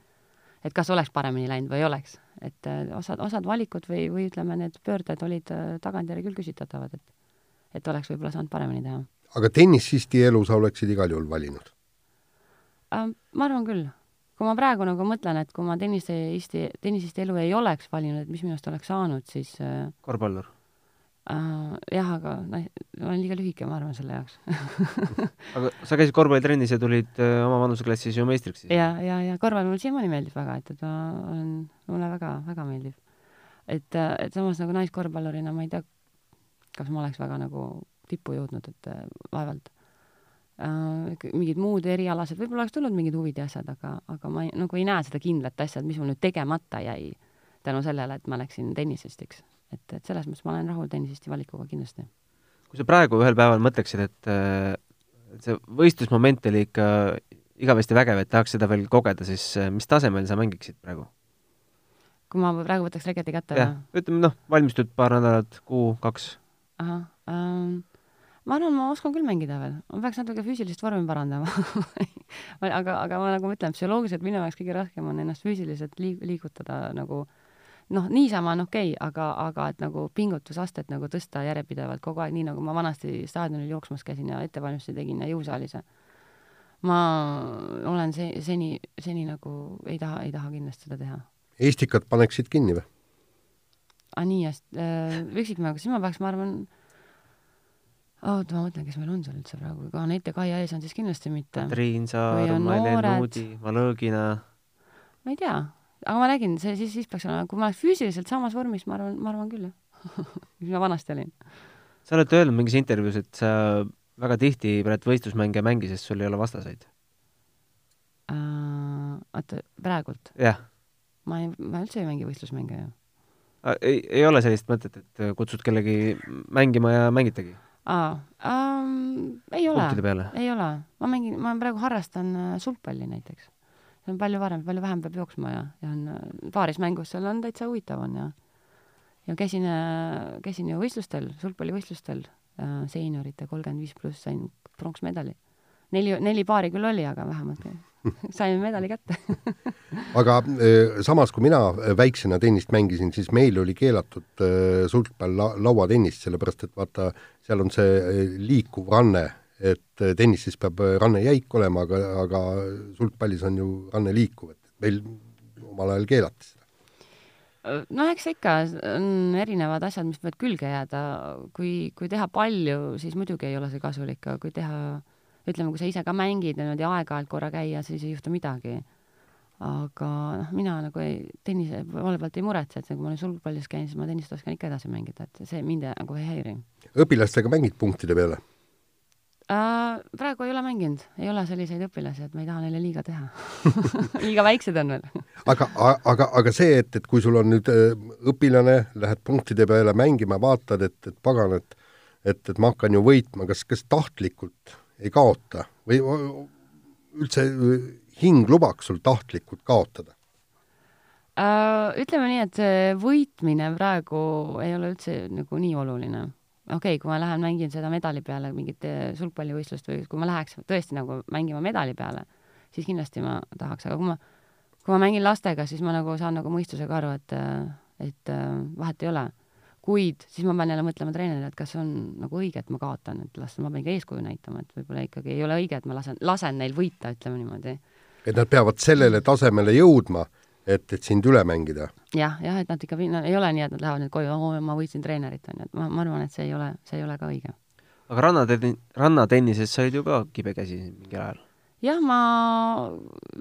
et kas oleks paremini läinud või ei oleks. et osad, osad valikud või, või ütleme, need pöörded olid tagantjärgi küll küsitatavad, et et oleks võib-olla saanud paremini teha aga tennisisti elu sa oleksid igal juhul valinud äh,? ma arvan küll. kui ma praegu nagu mõtlen, et kui ma tennisisti, tennisisti elu ei oleks valinud, et mis minust oleks saanud, siis äh, korvpallur äh,? jah, aga noh, ma olen liiga lühike, ma arvan, selle jaoks aga sa käisid korvpallitrennis ja tulid äh, oma vanuseklassis ju meistriks siis? ja, ja, ja korvpall mulle siiamaani meeldib väga, et, et ma olen, mulle väga, väga meeldib. et, äh, et samas nagu naiskorvpallurina ma ei tea, kas ma oleks väga nagu tippu jõudnud, et äh, vaevalt äh,. mingid muud erialased, võib-olla oleks tulnud mingid huvid ja asjad, aga, aga ma ei, nagu ei näe seda kindlat asja, et mis mul nüüd tegemata jäi tänu sellele, et ma läksin tennisistiks. Et, et selles mõttes ma olen rahul tennisisti valikuga kindlasti. kui sa praegu ühel päeval mõtleksid, et äh, see võistlusmoment oli ikka igavesti vägev, et tahaks seda veel kogeda, siis äh, mis tasemel sa mängiksid praegu? kui ma praegu võtaks reketi kätte? jah, ütleme noh, valmistud paar nädalat, kuu, kaks. ahah ähm,, ma arvan, ma oskan küll mängida veel, ma peaks natuke füüsilist vormi parandama aga, aga ma nagu mõtlen, psühholoogiliselt minu jaoks kõige raskem on ennast füüsiliselt liig-, liigutada nagu noh, niisama on okei okay,, aga, aga et nagu pingutusastet nagu tõsta järjepidevalt kogu aeg, nii nagu ma vanasti staadionil jooksmas käisin ja ettevalmistusi tegin ja jõusaalis ja ma olen se-, seni, seni nagu ei taha, ei taha kindlasti seda teha. Eestikat paneksid kinni või? aa, nii hästi äh,, üksikmängu, siis ma peaks, ma arvan, oota, ma mõtlen, kes meil on seal üldse praegu, kui Anett ja Kaia ees on, siis kindlasti mitte. Katriin Saar, Mailen Nuudi, Malõgina. ma ei tea, aga ma räägin, see siis, siis peaks olema, kui ma oleks füüsiliselt samas vormis, ma arvan, ma arvan küll, jah mis ma vanasti olin. sa oled öelnud mingis intervjuus, et sa väga tihti praegu võistlusmänge ei mängi, sest sul ei ole vastaseid uh,. oota, praegult? jah. ma ei, ma üldse ei mängi võistlusmänge ju. ei, ei ole sellist mõtet, et kutsud kellegi mängima ja mängitegi? aa ähm,, ei ole, ei ole. ma mängin, ma praegu harrastan äh, sulgpalli näiteks. See on palju varem, palju vähem peab jooksma ja, ja on äh, paarismängus, seal on täitsa huvitav on ja ja käisin äh,, käisin ju võistlustel, sulgpallivõistlustel äh, seeniorite kolmkümmend viis pluss, sain pronksmedali. neli, neli paari küll oli, aga vähemalt saime medali kätte aga eh, samas, kui mina väiksena tennist mängisin, siis meil oli keelatud sulgpall la lauatennist, sellepärast et vaata, seal on see liikuv ranne, et tennises peab ranne jäik olema, aga, aga sulgpallis on ju ranne liikuv, et meil omal ajal keelati seda no eks ikka on erinevad asjad, mis võivad külge jääda, kui, kui teha palju, siis muidugi ei ole see kasulik, aga kui teha ütleme, kui sa ise ka mängid ja niimoodi aeg-ajalt korra käia, siis ei juhtu midagi. aga noh, mina nagu ei, tennise poole pealt ei muretse, et kui ma olen sulgpallis käinud, siis ma tennist oskan ikka edasi mängida, et see mind nagu ei häiri. õpilastega mängid punktide peale äh,? Praegu ei ole mänginud, ei ole selliseid õpilasi, et ma ei taha neile liiga teha liiga väiksed on veel aga, aga, aga see, et, et kui sul on nüüd äh, õpilane, lähed punktide peale mängima, vaatad, et, et pagan, et et, et ma hakkan ju võitma, kas, kas tahtlikult ei kaota või üldse hing lubaks sul tahtlikult kaotada? Äh, ütleme nii, et see võitmine praegu ei ole üldse nagu nii oluline. Okei okay,, kui ma lähen mängin seda medali peale mingit äh, sulgpallivõistlust või kui ma läheks tõesti nagu mängima medali peale, siis kindlasti ma tahaks, aga kui ma, kui ma mängin lastega, siis ma nagu saan nagu mõistusega aru, et, et vahet ei ole kuid siis ma pean jälle mõtlema treenerile, et kas on nagu õige, et ma kaotan, et las ma pean ikka eeskuju näitama, et võib-olla ikkagi ei ole õige, et ma lasen, lasen neil võita, ütleme niimoodi. et nad peavad sellele tasemele jõudma, et, et sind üle mängida. jah, jah, et nad ikka, no ei ole nii, et nad lähevad nüüd koju, oo, ma võitsin treenerit, on ju, et ma, ma arvan, et see ei ole, see ei ole ka õige. aga rannatenni-, rannatennises sa olid ju ka kibe käsi mingil ajal? jah, ma,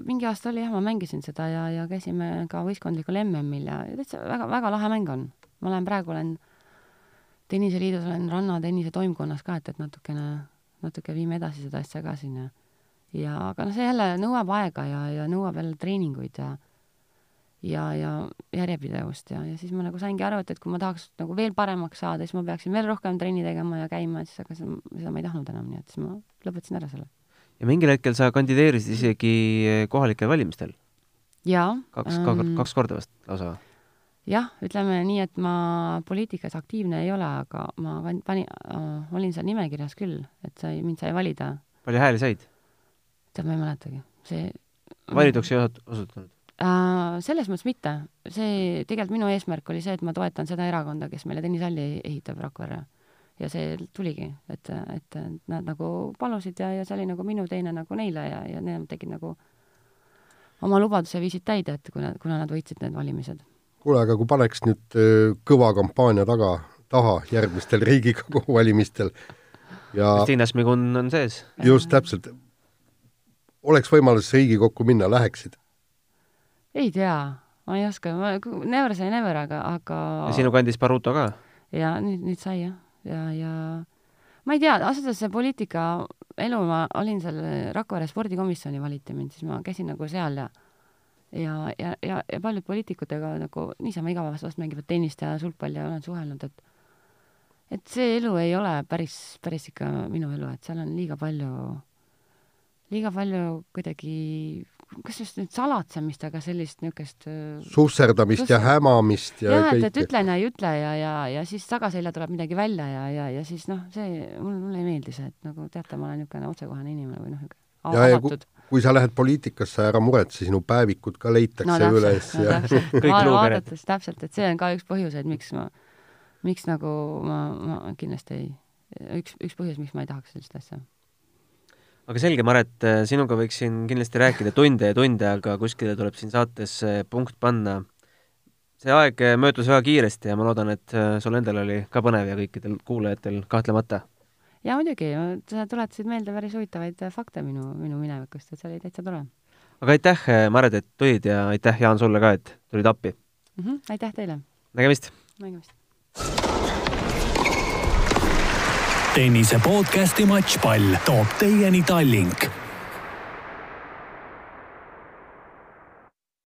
mingi aasta oli jah, ma mängisin seda ja, ja käisime ka võistkondlikul MM-il ja ja täitsa väga, väga lahe mäng on. ma olen praegu olen tenniseliidus, olen rannatennise toimkonnas ka, et, et natukene, natuke viime edasi seda asja ka siin ja ja aga noh, see jälle nõuab aega ja, ja nõuab jälle treeninguid ja ja, ja järjepidevust ja, ja siis ma nagu saingi aru, et, et kui ma tahaks nagu veel paremaks saada, siis ma peaksin veel rohkem trenni tegema ja käima, et siis aga seda, seda ma ei tahtnud enam, nii et siis ma lõpetasin ära selle. ja mingil hetkel sa kandideerisid isegi kohalikel valimistel? jaa. kaks ähm,, kaks korda vast lausa jah, ütleme nii, et ma poliitikas aktiivne ei ole, aga ma panin äh,, olin seal nimekirjas küll, et sai, mind sai valida. palju hääli said? tead, ma ei mäletagi, see valituks ei osutunud äh,? Selles mõttes mitte. see, tegelikult minu eesmärk oli see, et ma toetan seda erakonda, kes meile tennisalli ehitab Rakverre. ja see tuligi, et, et nad nagu palusid ja, ja see oli nagu minu teine nagu neile ja, ja nemad tegid nagu oma lubaduse viisid täide, et kuna, kuna nad võitsid need valimised. kuule, aga kui paneks nüüd kõva kampaania taga, taha järgmistel Riigikogu valimistel ja Kristiina Šmigun on sees. just, täpselt. oleks võimalus Riigikokku minna, läheksid? Ei tea, ma ei oska, ma, never say never, aga, aga ja sinu kandis Baruto ka? ja nüüd, nüüd sai jah, ja, ja ma ei tea, ausalt öeldes see poliitika elu, ma olin seal Rakvere spordikomisjoni valiti mind, siis ma käisin nagu seal ja ja, ja, ja, ja paljud poliitikutega nagu niisama igapäevaselt mängivad tennist ja sulgpalli ja olen suhelnud, et et see elu ei ole päris, päris ikka minu elu, et seal on liiga palju, liiga palju kuidagi kas just nüüd salatsemist, aga sellist niisugust susserdamist Susser... ja hämamist ja jah, et, et ütlen ja ei ütle ja, ja, ja siis tagaselja tuleb midagi välja ja, ja, ja siis noh, see, mulle, mulle ei meeldi see, et nagu teate, ma olen niisugune otsekohene inimene või noh, niisugune ja, ja kui, sa lähed poliitikasse, ära muretse, sinu päevikud ka leitakse no, täpselt, üles no, ja kõik vaadates täpselt, et see on ka üks põhjuseid, miks ma, miks nagu ma, ma kindlasti ei, üks, üks põhjus, miks ma ei tahaks sellist asja aga selge, Maret, sinuga võiks siin kindlasti rääkida tunde ja tunde, aga kuskile tuleb siin saates punkt panna. see aeg möödus väga kiiresti ja ma loodan, et sul endal oli ka põnev ja kõikidel kuulajatel kahtlemata. jaa, muidugi, sa tuletasid meelde päris huvitavaid fakte minu, minu minevikust, et see oli täitsa tore. aga aitäh, Maret, et tulid ja aitäh, Jaan, sulle ka, et tulid appi mm! -hmm, aitäh teile! nägemist! nägemist! Tennise podcasti Matšpall toob teieni Tallink